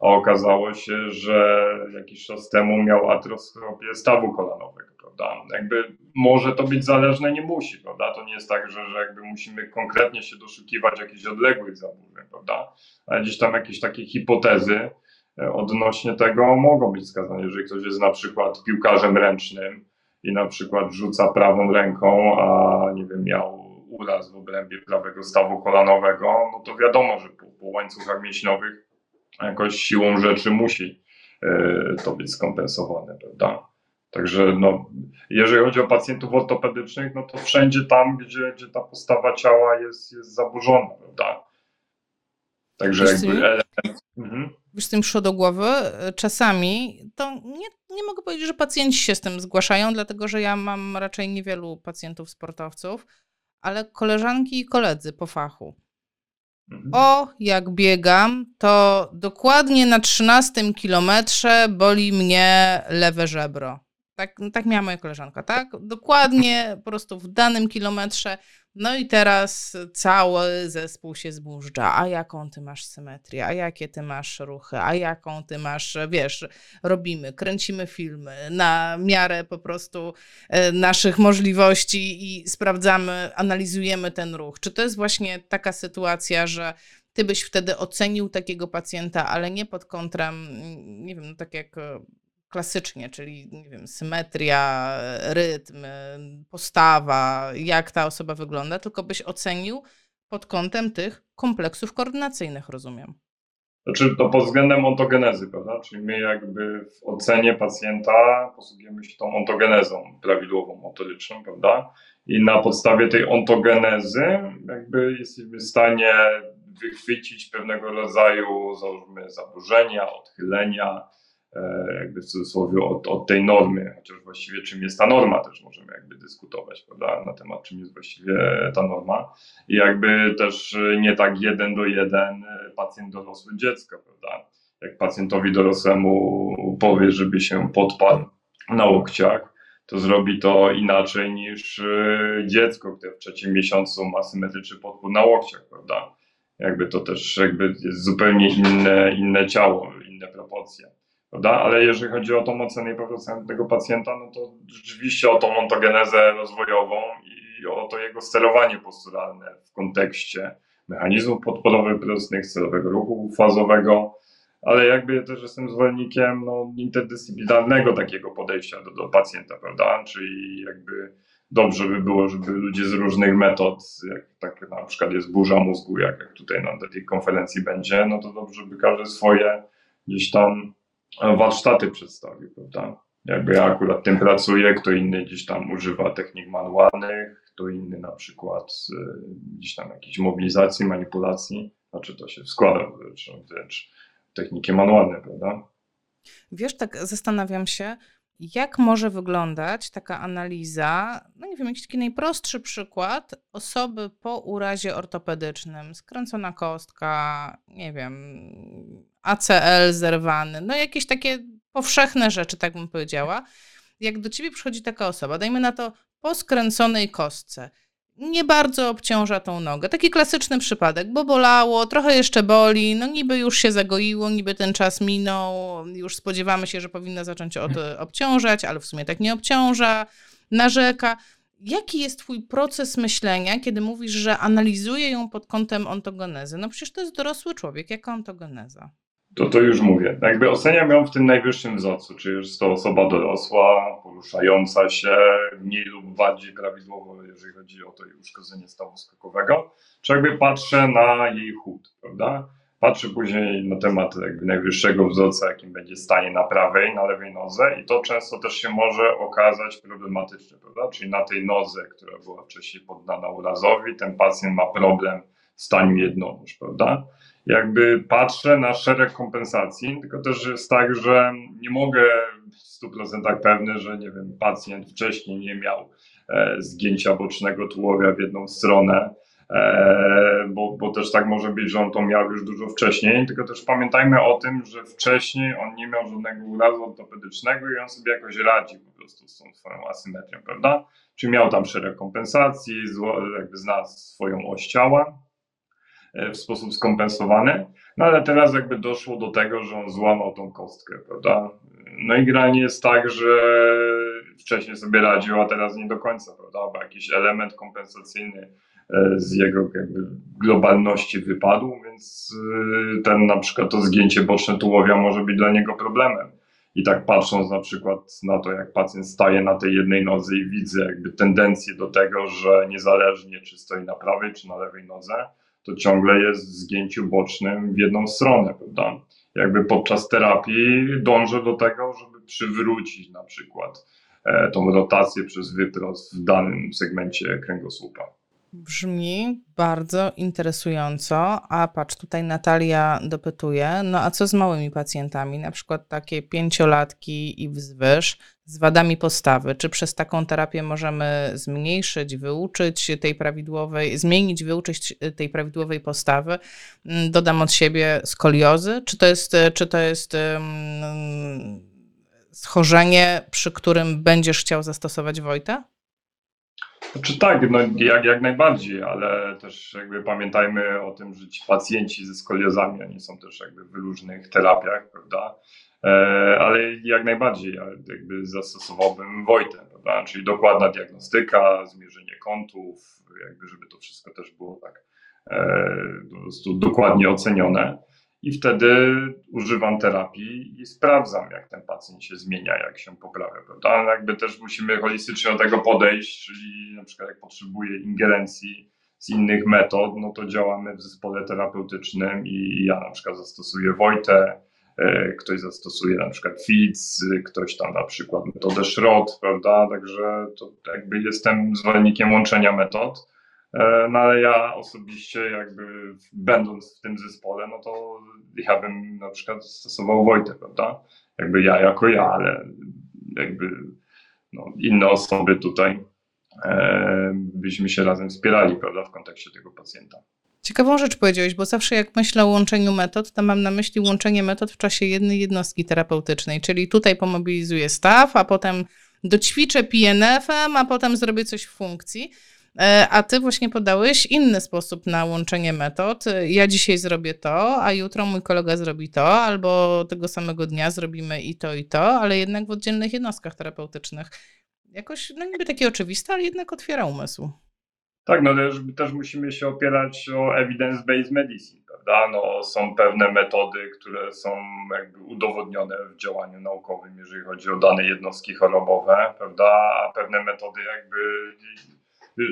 a okazało się, że jakiś czas temu miał atroskopię stawu kolanowego, prawda? Jakby może to być zależne, nie musi, prawda? To nie jest tak, że, że jakby musimy konkretnie się doszukiwać jakichś odległych zaburzeń, prawda? Ale gdzieś tam jakieś takie hipotezy e, odnośnie tego mogą być wskazane. Jeżeli ktoś jest na przykład piłkarzem ręcznym i na przykład rzuca prawą ręką, a nie wiem, miał uraz w obrębie prawego stawu kolanowego, no to wiadomo, że po, po łańcuchach mięśniowych jakoś siłą rzeczy musi e, to być skompensowane, prawda? Także no, jeżeli chodzi o pacjentów ortopedycznych, no to wszędzie tam, gdzie, gdzie ta postawa ciała jest, jest zaburzona, prawda? Także Wiesz, jakby co? element. Mhm. Wiesz, tym przyszło do głowy, e, czasami to nie, nie mogę powiedzieć, że pacjenci się z tym zgłaszają, dlatego że ja mam raczej niewielu pacjentów sportowców, ale koleżanki i koledzy po fachu. Mhm. O, jak biegam, to dokładnie na 13 kilometrze boli mnie lewe żebro. Tak, tak miała moja koleżanka, tak? Dokładnie po prostu w danym kilometrze. No i teraz cały zespół się zburza. A jaką ty masz symetrię? A jakie ty masz ruchy? A jaką ty masz, wiesz, robimy, kręcimy filmy na miarę po prostu e, naszych możliwości i sprawdzamy, analizujemy ten ruch. Czy to jest właśnie taka sytuacja, że ty byś wtedy ocenił takiego pacjenta, ale nie pod kątem, mm, nie wiem, no tak jak e, klasycznie, czyli nie wiem, symetria, rytm, postawa, jak ta osoba wygląda, tylko byś ocenił pod kątem tych kompleksów koordynacyjnych, rozumiem. Znaczy to pod względem ontogenezy, prawda? Czyli my jakby w ocenie pacjenta posługujemy się tą ontogenezą prawidłową, motoryczną, prawda? I na podstawie tej ontogenezy jakby jesteśmy w stanie wychwycić pewnego rodzaju, załóżmy, zaburzenia, odchylenia, jakby w cudzysłowie od, od tej normy, chociaż właściwie czym jest ta norma też możemy jakby dyskutować, prawda, na temat czym jest właściwie ta norma. I jakby też nie tak jeden do jeden pacjent dorosły dziecko, prawda, jak pacjentowi dorosłemu powie, żeby się podpadł na łokciach, to zrobi to inaczej niż e, dziecko, które w trzecim miesiącu ma symetryczny podpór na łokciach, prawda, jakby to też jakby jest zupełnie inne, inne ciało, inne proporcje prawda? Ale jeżeli chodzi o tą ocenę i powracając tego pacjenta, no to rzeczywiście o tą ontogenezę rozwojową i o to jego sterowanie posturalne w kontekście mechanizmów podporowych prostych, celowego ruchu fazowego, ale jakby też jestem zwolennikiem no, interdyscyplinarnego takiego podejścia do, do pacjenta, prawda? Czyli jakby dobrze by było, żeby ludzie z różnych metod, jak tak na przykład jest burza mózgu, jak, jak tutaj na tej konferencji będzie, no to dobrze, żeby każdy swoje gdzieś tam warsztaty przedstawił, prawda? Jakby ja akurat tym pracuję, kto inny gdzieś tam używa technik manualnych, kto inny na przykład y, gdzieś tam jakiejś mobilizacji, manipulacji, znaczy to się składa wręcz, wręcz techniki manualne, prawda? Wiesz, tak zastanawiam się, jak może wyglądać taka analiza, no nie wiem, jakiś taki najprostszy przykład osoby po urazie ortopedycznym, skręcona kostka, nie wiem, ACL zerwany, no jakieś takie powszechne rzeczy, tak bym powiedziała. Jak do ciebie przychodzi taka osoba, dajmy na to po skręconej kostce, nie bardzo obciąża tą nogę. Taki klasyczny przypadek, bo bolało, trochę jeszcze boli, no niby już się zagoiło, niby ten czas minął, już spodziewamy się, że powinno zacząć od, obciążać, ale w sumie tak nie obciąża, narzeka. Jaki jest twój proces myślenia, kiedy mówisz, że analizuje ją pod kątem ontogenezy? No przecież to jest dorosły człowiek, jaka ontogeneza? To to już mówię. Jakby oceniam ją w tym najwyższym wzorcu, czy jest to osoba dorosła, poruszająca się mniej lub bardziej prawidłowo, jeżeli chodzi o to jej uszkodzenie stawu skokowego, czy jakby patrzę na jej chód, prawda? Patrzę później na temat jakby najwyższego wzorca, jakim będzie stanie na prawej, na lewej nodze i to często też się może okazać problematyczne, prawda? Czyli na tej nodze, która była wcześniej poddana urazowi, ten pacjent ma problem w staniu jednonóż, prawda? Jakby patrzę na szereg kompensacji, tylko też jest tak, że nie mogę w 100% pewny, że nie wiem, pacjent wcześniej nie miał e, zgięcia bocznego tułowia w jedną stronę, e, bo, bo też tak może być, że on to miał już dużo wcześniej, tylko też pamiętajmy o tym, że wcześniej on nie miał żadnego urazu ortopedycznego i on sobie jakoś radzi po prostu z tą swoją asymetrią, prawda? Czy miał tam szereg kompensacji, jakby zna swoją oś ciała, w sposób skompensowany. No ale teraz jakby doszło do tego, że on złamał tą kostkę, prawda? No i granie jest tak, że wcześniej sobie radził, a teraz nie do końca, prawda? Bo jakiś element kompensacyjny e, z jego jakby globalności wypadł, więc e, ten na przykład to zgięcie boczne tułowia może być dla niego problemem. I tak patrząc na przykład na to, jak pacjent staje na tej jednej nodze i widzę jakby tendencję do tego, że niezależnie czy stoi na prawej czy na lewej nodze, to ciągle jest w zgięciu bocznym w jedną stronę, prawda? Jakby podczas terapii dążę do tego, żeby przywrócić na przykład e, tą rotację przez wyprost w danym segmencie kręgosłupa. Brzmi bardzo interesująco, a patrz, tutaj Natalia dopytuje, no a co z małymi pacjentami, na przykład takie pięciolatki i wzwyż z wadami postawy? Czy przez taką terapię możemy zmniejszyć, wyuczyć tej prawidłowej, zmienić, wyuczyć tej prawidłowej postawy? Mm, dodam od siebie skoliozy, czy to jest, czy to jest um, schorzenie, przy którym będziesz chciał zastosować Wojta? Znaczy tak, no jak, jak najbardziej, ale też jakby pamiętajmy o tym, że ci pacjenci ze skoliozami, oni są też jakby w różnych terapiach, prawda? E, ale jak najbardziej jakby zastosowałbym Wojtę, prawda? Czyli dokładna diagnostyka, zmierzenie kątów, jakby żeby to wszystko też było tak e, po prostu dokładnie ocenione i wtedy używam terapii i sprawdzam, jak ten pacjent się zmienia, jak się poprawia, prawda? Ale jakby też musimy holistycznie do tego podejść, czyli na przykład jak potrzebuje ingerencji z innych metod, no to działamy w zespole terapeutycznym i ja na przykład zastosuję Wojtę, ktoś zastosuje na przykład FITS, ktoś tam na przykład metodę SHROT, prawda? Także to jakby jestem zwolennikiem łączenia metod E, no ale ja osobiście jakby będąc w tym zespole, no to ja bym na przykład stosował Wojtę, prawda? Jakby ja jako ja, ale jakby no, inne osoby tutaj e, byśmy się razem wspierali, prawda, w kontekście tego pacjenta. Ciekawą rzecz powiedziałeś, bo zawsze jak myślę o łączeniu metod, to mam na myśli łączenie metod w czasie jednej jednostki terapeutycznej, czyli tutaj pomobilizuję staw, a potem doćwiczę PNF-em, a potem zrobię coś w funkcji. E, a ty właśnie podałeś inny sposób na łączenie metod. Ja dzisiaj zrobię to, a jutro mój kolega zrobi to, albo tego samego dnia zrobimy i to, i to, ale jednak w oddzielnych jednostkach terapeutycznych. Jakoś, no niby takie oczywiste, ale jednak otwiera umysł. Tak, no też, też musimy się opierać o evidence-based medicine, prawda? No, są pewne metody, które są jakby udowodnione w działaniu naukowym, jeżeli chodzi o dane jednostki chorobowe, prawda? A pewne metody jakby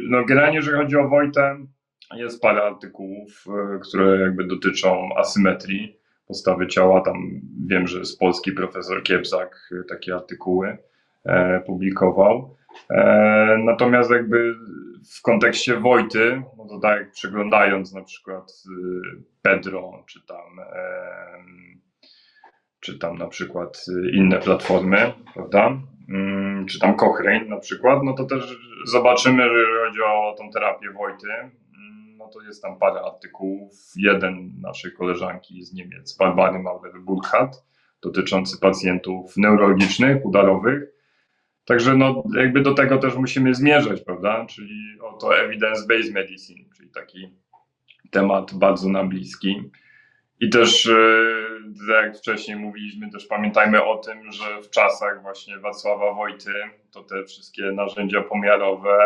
no generalnie, jeżeli chodzi o Wojtę, jest parę artykułów, e, które jakby dotyczą asymetrii postawy ciała. Tam wiem, że z Polski profesor Kiebzak e, takie artykuły e, publikował. Natomiast jakby w kontekście Wojty, no to tak jak przeglądając na przykład e, Pedro, czy tam, czy tam na przykład inne platformy, prawda? Mm, czy tam Cochrane na przykład, no to też zobaczymy, że jeżeli chodzi o tą terapię Wojty, mm, no to jest tam parę artykułów. Jeden naszej koleżanki z Niemiec, Barbary Maurer-Burkhardt, dotyczący pacjentów neurologicznych, udarowych. Także no, jakby do tego też musimy zmierzać, prawda? Czyli oto evidence-based medicine, czyli taki temat bardzo nam bliski. I też, e, jak wcześniej mówiliśmy, też pamiętajmy o tym, że w czasach właśnie Wacława Wojty to te wszystkie narzędzia pomiarowe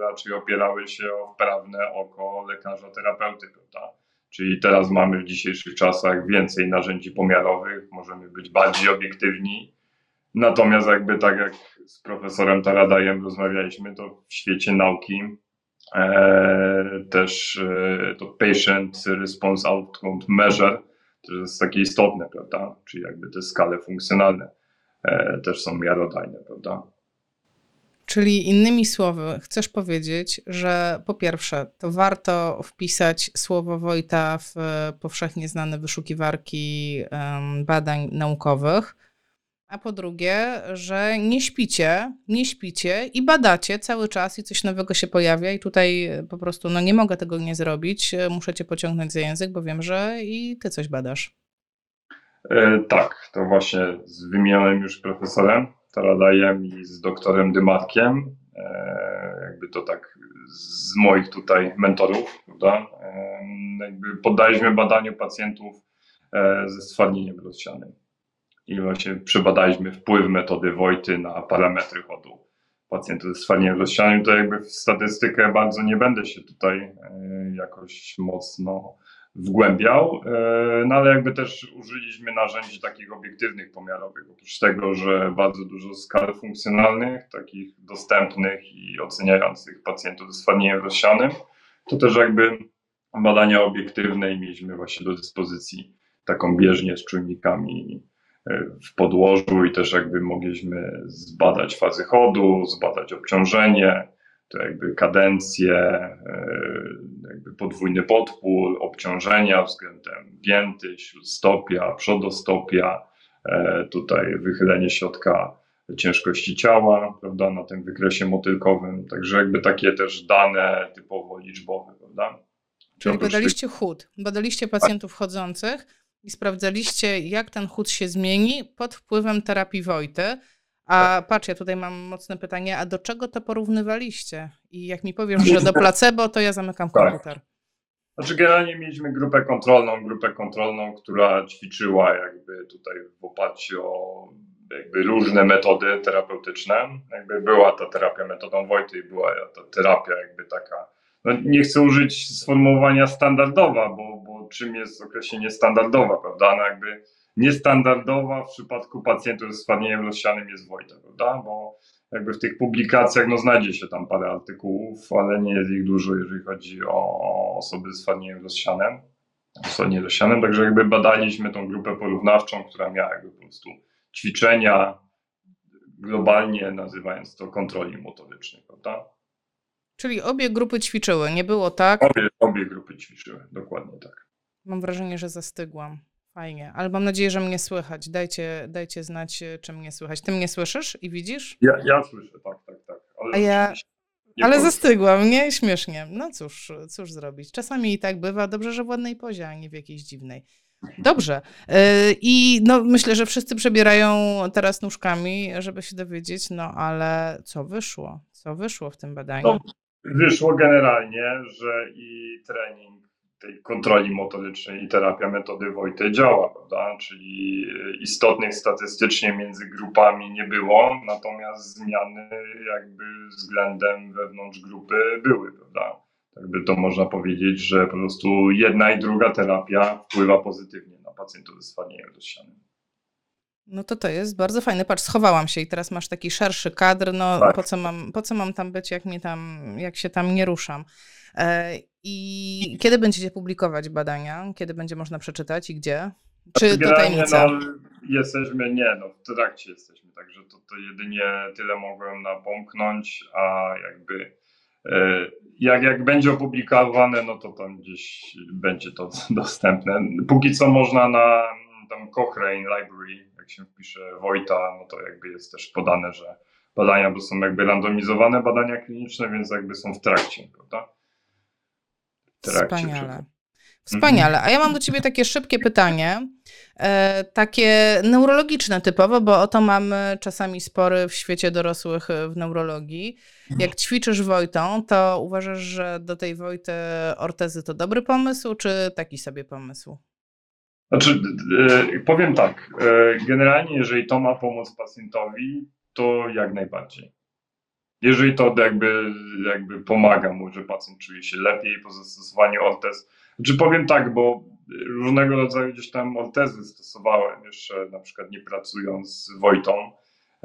raczej opierały się o wprawne oko lekarza terapeuty, prawda? Czyli teraz mamy w dzisiejszych czasach więcej narzędzi pomiarowych, możemy być bardziej obiektywni. Natomiast jakby tak jak z profesorem Taradajem rozmawialiśmy, to w świecie nauki E, też e, to Patient Response Outcome Measure, to jest takie istotne, prawda? Czyli jakby te skale funkcjonalne e, też są miarodajne, prawda? Czyli innymi słowy, chcesz powiedzieć, że po pierwsze, to warto wpisać słowo Wojta w powszechnie znane wyszukiwarki badań naukowych, a po drugie, że nie śpicie, nie śpicie i badacie cały czas i coś nowego się pojawia i tutaj po prostu no nie mogę tego nie zrobić, muszę cię pociągnąć za język, bo wiem, że i ty coś badasz. E, tak, to właśnie z wymienionym już profesorem Taradajem i z doktorem Dymatkiem, e, jakby to tak z moich tutaj mentorów, prawda? Jakby poddaliśmy badaniu pacjentów e, ze stwardnieniem rozsianym i właśnie przebadaliśmy wpływ metody Wojty na parametry chodu pacjentów ze stwardnieniem rozsianym. To jakby w statystykę bardzo nie będę się tutaj e, jakoś mocno wgłębiał, e, no ale jakby też użyliśmy narzędzi takich obiektywnych pomiarowych. Oprócz tego, że bardzo dużo skal funkcjonalnych, takich dostępnych i oceniających pacjentów ze stwardnieniem rozsianym, to też jakby badania obiektywne i mieliśmy właśnie do dyspozycji taką bieżnię z czujnikami w podłożu i też jakby mogliśmy zbadać fazy chodu, zbadać obciążenie, to jakby kadencje, e, jakby podwójny podpór, obciążenia względem pięty, śródstopia, przodostopia, e, tutaj wychylenie środka ciężkości ciała, prawda, na tym wykresie motylkowym, także jakby takie też dane typowo liczbowe, prawda. Czyli badaliście chód, badaliście pacjentów chodzących i sprawdzaliście, jak ten chód się zmieni pod wpływem terapii Wojty. A patrz, ja tutaj mam mocne pytanie, a do czego to porównywaliście? I jak mi powiesz, że do placebo, to ja zamykam tak. komputer. Znaczy generalnie mieliśmy grupę kontrolną, grupę kontrolną, która ćwiczyła jakby tutaj w oparciu o jakby różne metody terapeutyczne. Jakby była ta terapia metodą Wojty i była ta terapia jakby taka, no nie chcę użyć sformułowania standardowa, bo, czym jest określenie standardowa, prawda? No jakby niestandardowa w przypadku pacjentów z stwardnieniem rozsianym jest Wojta, prawda? Bo jakby w tych publikacjach no, znajdzie się tam parę artykułów, ale nie jest ich dużo, jeżeli chodzi o osoby z stwardnieniem rozsianym. Stwardnieniem rozsianym, także jakby badaliśmy tą grupę porównawczą, która miała jakby po prostu ćwiczenia globalnie nazywając to kontroli motorycznej, prawda? Czyli obie grupy ćwiczyły, nie było tak? Obie, obie grupy ćwiczyły, dokładnie tak. Mam wrażenie, że zastygłam. Fajnie, ale mam nadzieję, że mnie słychać. Dajcie, dajcie znać, e, czy mnie słychać. Ty mnie słyszysz i widzisz? Ja, ja słyszę, tak, tak, tak. Ale, A ja, ale zastygłam, nie? Śmiesznie. No cóż, cóż zrobić. Czasami i tak bywa. Dobrze, że w ładnej pozie, a nie w jakiejś dziwnej. Dobrze. E, I no, myślę, że wszyscy przebierają teraz nóżkami, żeby się dowiedzieć, no ale co wyszło? Co wyszło w tym badaniu? No, wyszło generalnie, że i trening tej kontroli motorycznej i terapia metody Wojty działa, prawda? Czyli istotnych statystycznie między grupami nie było, natomiast zmiany jakby względem wewnątrz grupy były, prawda? Tak by to można powiedzieć, że po prostu jedna i druga terapia wpływa pozytywnie na pacjentów ze stwardnieniem rozsianym. No to to jest bardzo fajne. Patrz, schowałam się i teraz masz taki szerszy kadr. No tak. po, co mam, po co mam tam być, jak, mnie tam, jak się tam nie ruszam? E, I kiedy będziecie publikować badania? Kiedy będzie można przeczytać i gdzie? Czy znaczy, to tajemnica? No, jesteśmy, nie, no w trakcie jesteśmy, także to, to jedynie tyle mogłem napomknąć, a jakby e, jak, jak będzie opublikowane, no to tam gdzieś będzie to dostępne. Póki co można na tam Cochrane Library, jak się wpisze Wojta, no to jakby jest też podane, że badania to są jakby randomizowane badania kliniczne, więc jakby są w trakcie, prawda? Wspaniale. Wspaniale. A ja mam do ciebie takie szybkie pytanie, e, takie neurologiczne typowo, bo o to mamy czasami spory w świecie dorosłych e, w neurologii. Jak ćwiczysz Wojtą, to uważasz, że do tej Wojty ortezy to dobry pomysł, czy taki sobie pomysł? Znaczy, e, powiem tak, e, generalnie jeżeli to ma pomóc pacjentowi, to jak najbardziej jeżeli to jakby, jakby pomaga mu, że pacjent czuje się lepiej po zastosowaniu ortez. Czy powiem tak, bo różnego rodzaju gdzieś tam ortezy stosowałem jeszcze na przykład nie pracując z Wojtą,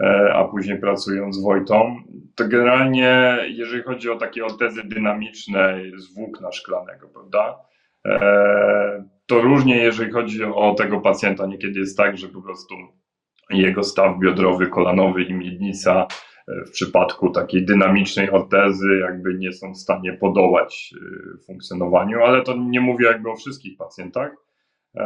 e, a później pracując z Wojtą, to generalnie jeżeli chodzi o takie ortezy dynamiczne z włókna szklanego, prawda, e, to różnie jeżeli chodzi o tego pacjenta, niekiedy jest tak, że po prostu jego staw biodrowy, kolanowy i miednica w przypadku takiej dynamicznej ortezy jakby nie są w stanie podołać y, funkcjonowaniu, ale to nie mówię jakby o wszystkich pacjentach. E,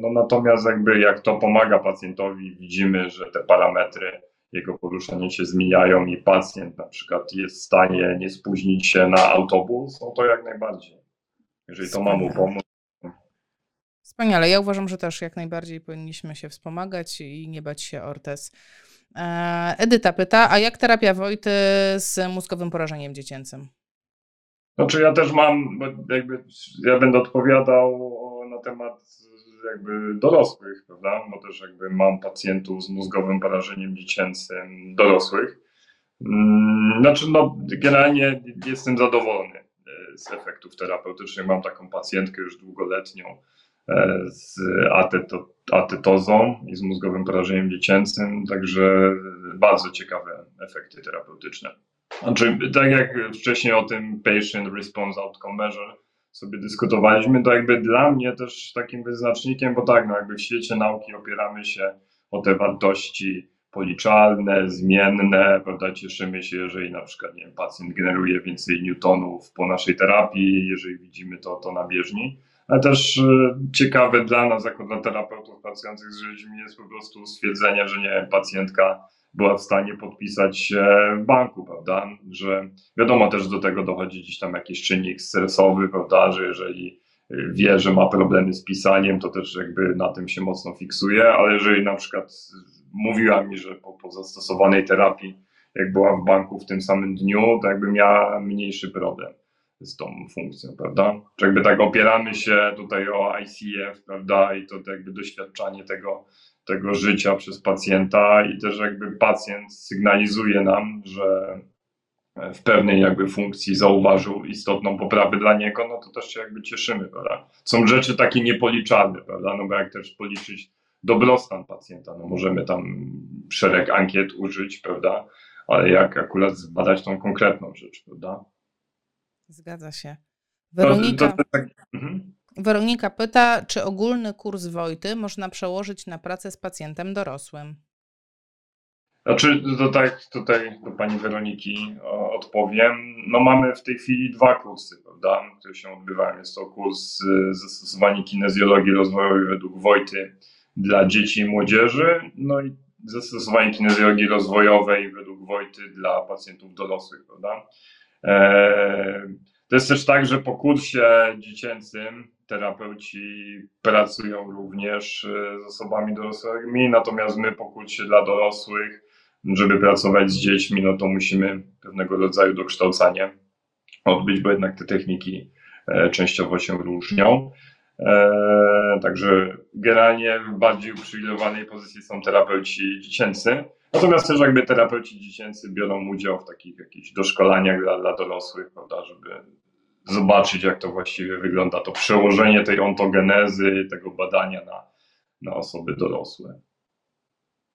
no natomiast jakby jak to pomaga pacjentowi, widzimy, że te parametry jego poruszania się zmieniają i pacjent na przykład jest w stanie nie spóźnić się na autobus, no to jak najbardziej. Jeżeli to ma mu pomóc. Wspaniale. Ja uważam, że też jak najbardziej powinniśmy się wspomagać i nie bać się ortez. E, Edyta pyta, a jak terapia Wojty z mózgowym porażeniem dziecięcym? Znaczy ja też mam, jakby ja będę odpowiadał na temat jakby dorosłych, prawda? Bo też jakby mam pacjentów z mózgowym porażeniem dziecięcym dorosłych. Mm, znaczy, no, generalnie jestem zadowolony e, z efektów terapeutycznych. Mam taką pacjentkę już długoletnią z ateto, atetozą i z mózgowym porażeniem dziecięcym, także bardzo ciekawe efekty terapeutyczne. Znaczy, tak jak wcześniej o tym Patient Response Outcome Measure sobie dyskutowaliśmy, to jakby dla mnie też takim wyznacznikiem, bo tak, no jakby w świecie nauki opieramy się o te wartości policzalne, zmienne, prawda, cieszymy się, jeżeli na przykład nie wiem, pacjent generuje więcej newtonów po naszej terapii, jeżeli widzimy to, to na bieżni, ale też e, ciekawe dla nas, jako dla terapeutów pracujących z ludźmi jest po prostu stwierdzenie, że nie wiem, pacjentka była w stanie podpisać się w banku, prawda? Że wiadomo też do tego dochodzi gdzieś tam jakiś czynnik stresowy, prawda? Że jeżeli wie, że ma problemy z pisaniem, to też jakby na tym się mocno fiksuje, ale jeżeli na przykład mówiła mi, że po, po zastosowanej terapii, jak była w banku w tym samym dniu, to jakby miała mniejszy problem z tą funkcją, prawda? Czy jakby tak opieramy się tutaj o ICF, prawda? I to jakby doświadczanie tego, tego życia przez pacjenta i też jakby pacjent sygnalizuje nam, że w pewnej jakby funkcji zauważył istotną poprawę dla niego, no to też się jakby cieszymy, prawda? Są rzeczy takie niepoliczalne, prawda? No bo jak też policzyć dobrostan pacjenta, no możemy tam szereg ankiet użyć, prawda? Ale jak akurat zbadać tą konkretną rzecz, prawda? Zgadza się. Weronika, to, to, to tak, mhm. Weronika pyta, czy ogólny kurs Wojty można przełożyć na pracę z pacjentem dorosłym? Znaczy, to tak tutaj do pani Weroniki odpowiem. No mamy w tej chwili dwa kursy, prawda, które się odbywają. Jest to kurs y, zastosowanie kinezjologii rozwojowej według Wojty dla dzieci i młodzieży, no i zastosowanie kinezjologii rozwojowej według Wojty dla pacjentów dorosłych, prawda. E, to jest też tak, że po kursie dziecięcym terapeuci pracują również e, z osobami dorosłymi, natomiast my po kursie dla dorosłych, żeby pracować z dziećmi, no to musimy pewnego rodzaju dokształcanie odbyć, bo jednak te techniki e, częściowo się różnią. Także generalnie w bardziej uprzywilejowanej pozycji są terapeuci dziecięcy. Natomiast też jakby terapeuci dziecięcy biorą udział w takich jakichś doszkolaniach dla, dla dorosłych, prawda, żeby zobaczyć, jak to właściwie wygląda, to przełożenie tej ontogenezy, tego badania na, na osoby dorosłe.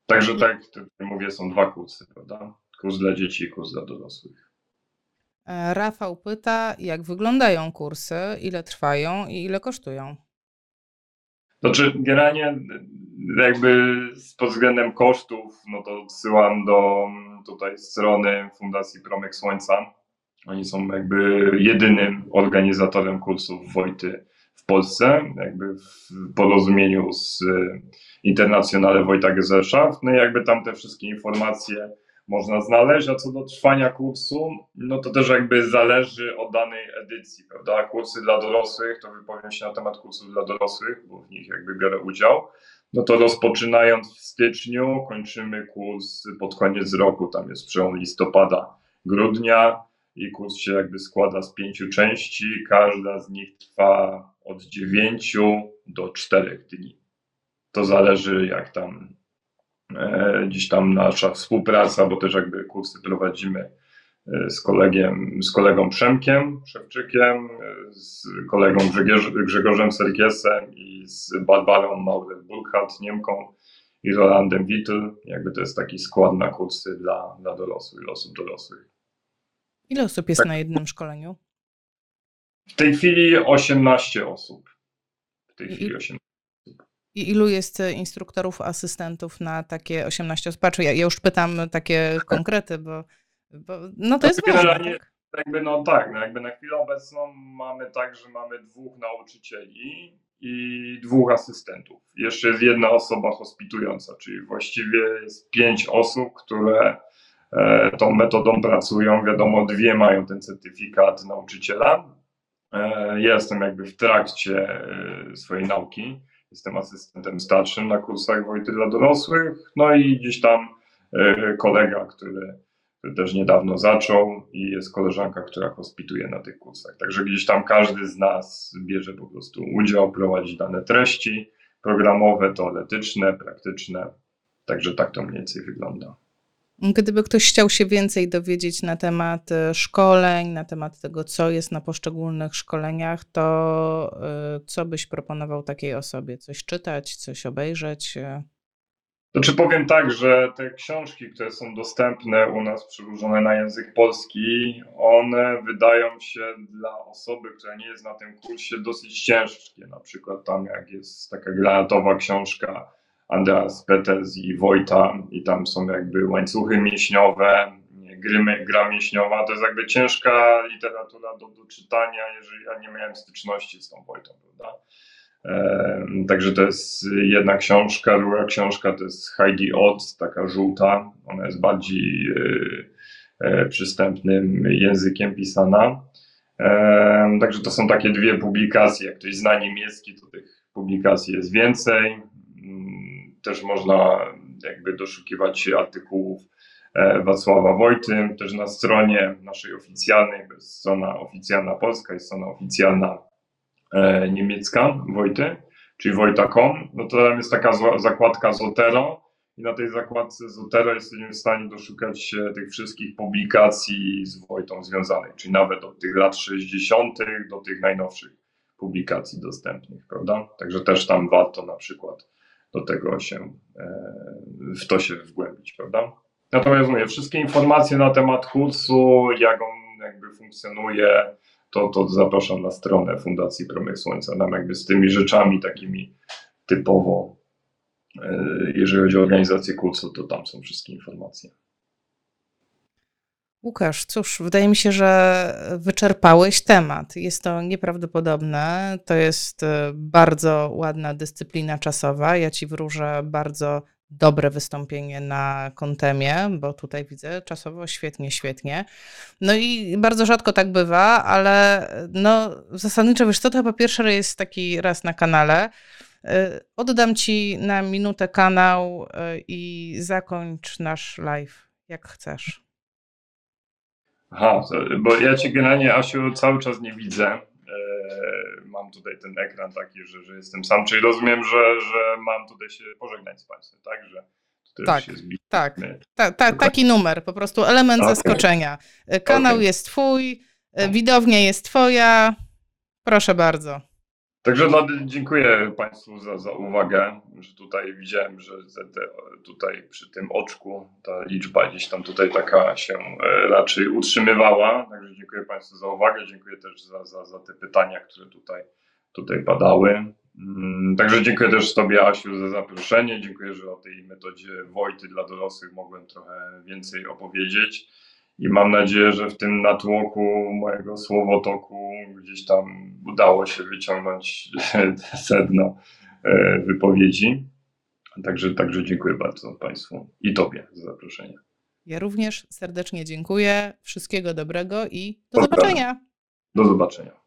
Także tak jak mówię, są dwa kursy, prawda? Kurs dla dzieci i kurs dla dorosłych. E, Rafał pyta, jak wyglądają kursy, ile trwają i ile kosztują? Znaczy, generalnie jakby pod względem kosztów, no to odsyłam do tutaj strony Fundacji Promyk Słońca. Oni są jakby jedynym organizatorem kursów Wojty w Polsce, jakby w porozumieniu z Internacjonale Wojta Gesellschaft. No i jakby tam te wszystkie informacje można znaleźć, a co do trwania kursu, no to też jakby zależy od danej edycji, prawda? Kursy dla dorosłych, to wypowiem się na temat kursów dla dorosłych, bo w nich jakby biorę udział. No to rozpoczynając w styczniu, kończymy kurs pod koniec roku, tam jest przełom listopada, grudnia i kurs się jakby składa z pięciu części, każda z nich trwa od dziewięciu do czterech dni. To zależy jak tam gdzieś tam nasza współpraca, bo też jakby kursy prowadzimy e, z, kolegiem, z kolegą Przemkiem Szewczykiem, e, z kolegą Grzegorz, Grzegorzem Sergiesem i z Barbarą Maurer-Burkhardt, Niemką i Rolandem Wittel. Jakby to jest taki skład na kursy dla, dla dorosłych, osób dorosłych. Ile osób jest tak. na jednym szkoleniu? W tej chwili 18 osób. W tej I... chwili 18 i ilu jest e, instruktorów, asystentów na takie 18 osób? Patrz, ja, ja już pytam takie konkrety, bo, bo no to jest ważne. Tak? Jakby, no tak, no jakby na chwilę obecną mamy tak, że mamy dwóch nauczycieli i dwóch asystentów. Jeszcze jest jedna osoba hospitująca, czyli właściwie jest pięć osób, które e, tą metodą pracują. Wiadomo, dwie mają ten certyfikat nauczyciela. E, jestem jakby w trakcie swojej nauki Jestem asystentem starszym na kursach Wojty dla dorosłych, no i gdzieś tam e, kolega, który, który też niedawno zaczął i jest koleżanka, która hospituje na tych kursach. Także gdzieś tam każdy z nas bierze po prostu udział, prowadzi dane treści programowe, teoretyczne, praktyczne. Także tak to mniej więcej wygląda. Gdyby ktoś chciał się więcej dowiedzieć na temat e, szkoleń, na temat tego, co jest na poszczególnych szkoleniach, to e, co byś proponował takiej osobie? Coś czytać, coś obejrzeć? E, To czy powiem tak, że te książki, które są dostępne u nas, przełożone na język polski, one wydają się dla osoby, która nie jest na tym kursie, dosyć ciężkie. Na przykład tam, jak jest taka granatowa książka Andreas Peters i Wojta, i tam są jakby łańcuchy mięśniowe, gry, gra mięśniowa. To jest jakby ciężka literatura do, do czytania, jeżeli ja nie miałem styczności z tą Wojtą, prawda? Także to jest jedna książka. Druga książka to jest Heidi Odds, taka żółta. Ona jest bardziej e, e, przystępnym językiem pisana. Także to są takie dwie publikacje. Jak ktoś zna niemiecki, to tych publikacji jest więcej. Też można jakby doszukiwać się artykułów e, Wacława Wojty, też na stronie naszej oficjalnej, jest strona oficjalna polska i strona oficjalna E, niemiecka Wojty, czyli Wojta.com, no to tam jest taka zakładka Zotero i na tej zakładce Zotero jesteśmy w stanie doszukać się tych wszystkich publikacji z Wojtą związanych, czyli nawet od tych lat 60. do tych najnowszych publikacji dostępnych, prawda? Także też tam warto na przykład do tego się, e, w to się wgłębić, prawda? Natomiast mówię, wszystkie informacje na temat kursu, jak on jakby funkcjonuje, to, to zapraszam na stronę Fundacji Promyk Słońca. Tam jakby z tymi rzeczami takimi typowo, e, jeżeli chodzi o organizację kursu, to tam są wszystkie informacje. Łukasz, cóż, wydaje mi się, że wyczerpałeś temat. Jest to nieprawdopodobne. To jest e, bardzo ładna dyscyplina czasowa. Ja ci wróżę bardzo dobre wystąpienie na kontemie, bo tutaj widzę czasowo świetnie, świetnie. No i bardzo rzadko tak bywa, ale no zasadniczo wiesz co, to chyba pierwszy jest taki raz na kanale. Y, oddam ci na minutę kanał i zakończ nasz live, jak chcesz. Aha, bo ja cię generalnie, Asiu, cały czas nie widzę. E, mam tutaj ten ekran taki, że, że jestem sam, czyli rozumiem, że, że mam tutaj się pożegnać z Państwem, tak? Że tak, tak, ta, ta, taki numer, po prostu element okay. zaskoczenia. E, kanał okay. jest twój, e, widownia jest twoja, proszę bardzo. Także no, dziękuję Państwu za, za uwagę, że tutaj widziałem, że tutaj przy tym oczku ta liczba gdzieś tam tutaj taka się e, raczej utrzymywała. Także dziękuję Państwu za uwagę, dziękuję też za, za, za te pytania, które tutaj, tutaj padały. Mm, także dziękuję też Tobie, Asiu, za zaproszenie. Dziękuję, że o tej metodzie Wojty dla dorosłych mogłem trochę więcej opowiedzieć i mam nadzieję, że w tym natłoku mojego słowotoku gdzieś tam udało się wyciągnąć sedno e, wypowiedzi. Także, także dziękuję bardzo Państwu i Tobie za zaproszenie. Ja również serdecznie dziękuję. Wszystkiego dobrego i do zobaczenia. Do zobaczenia.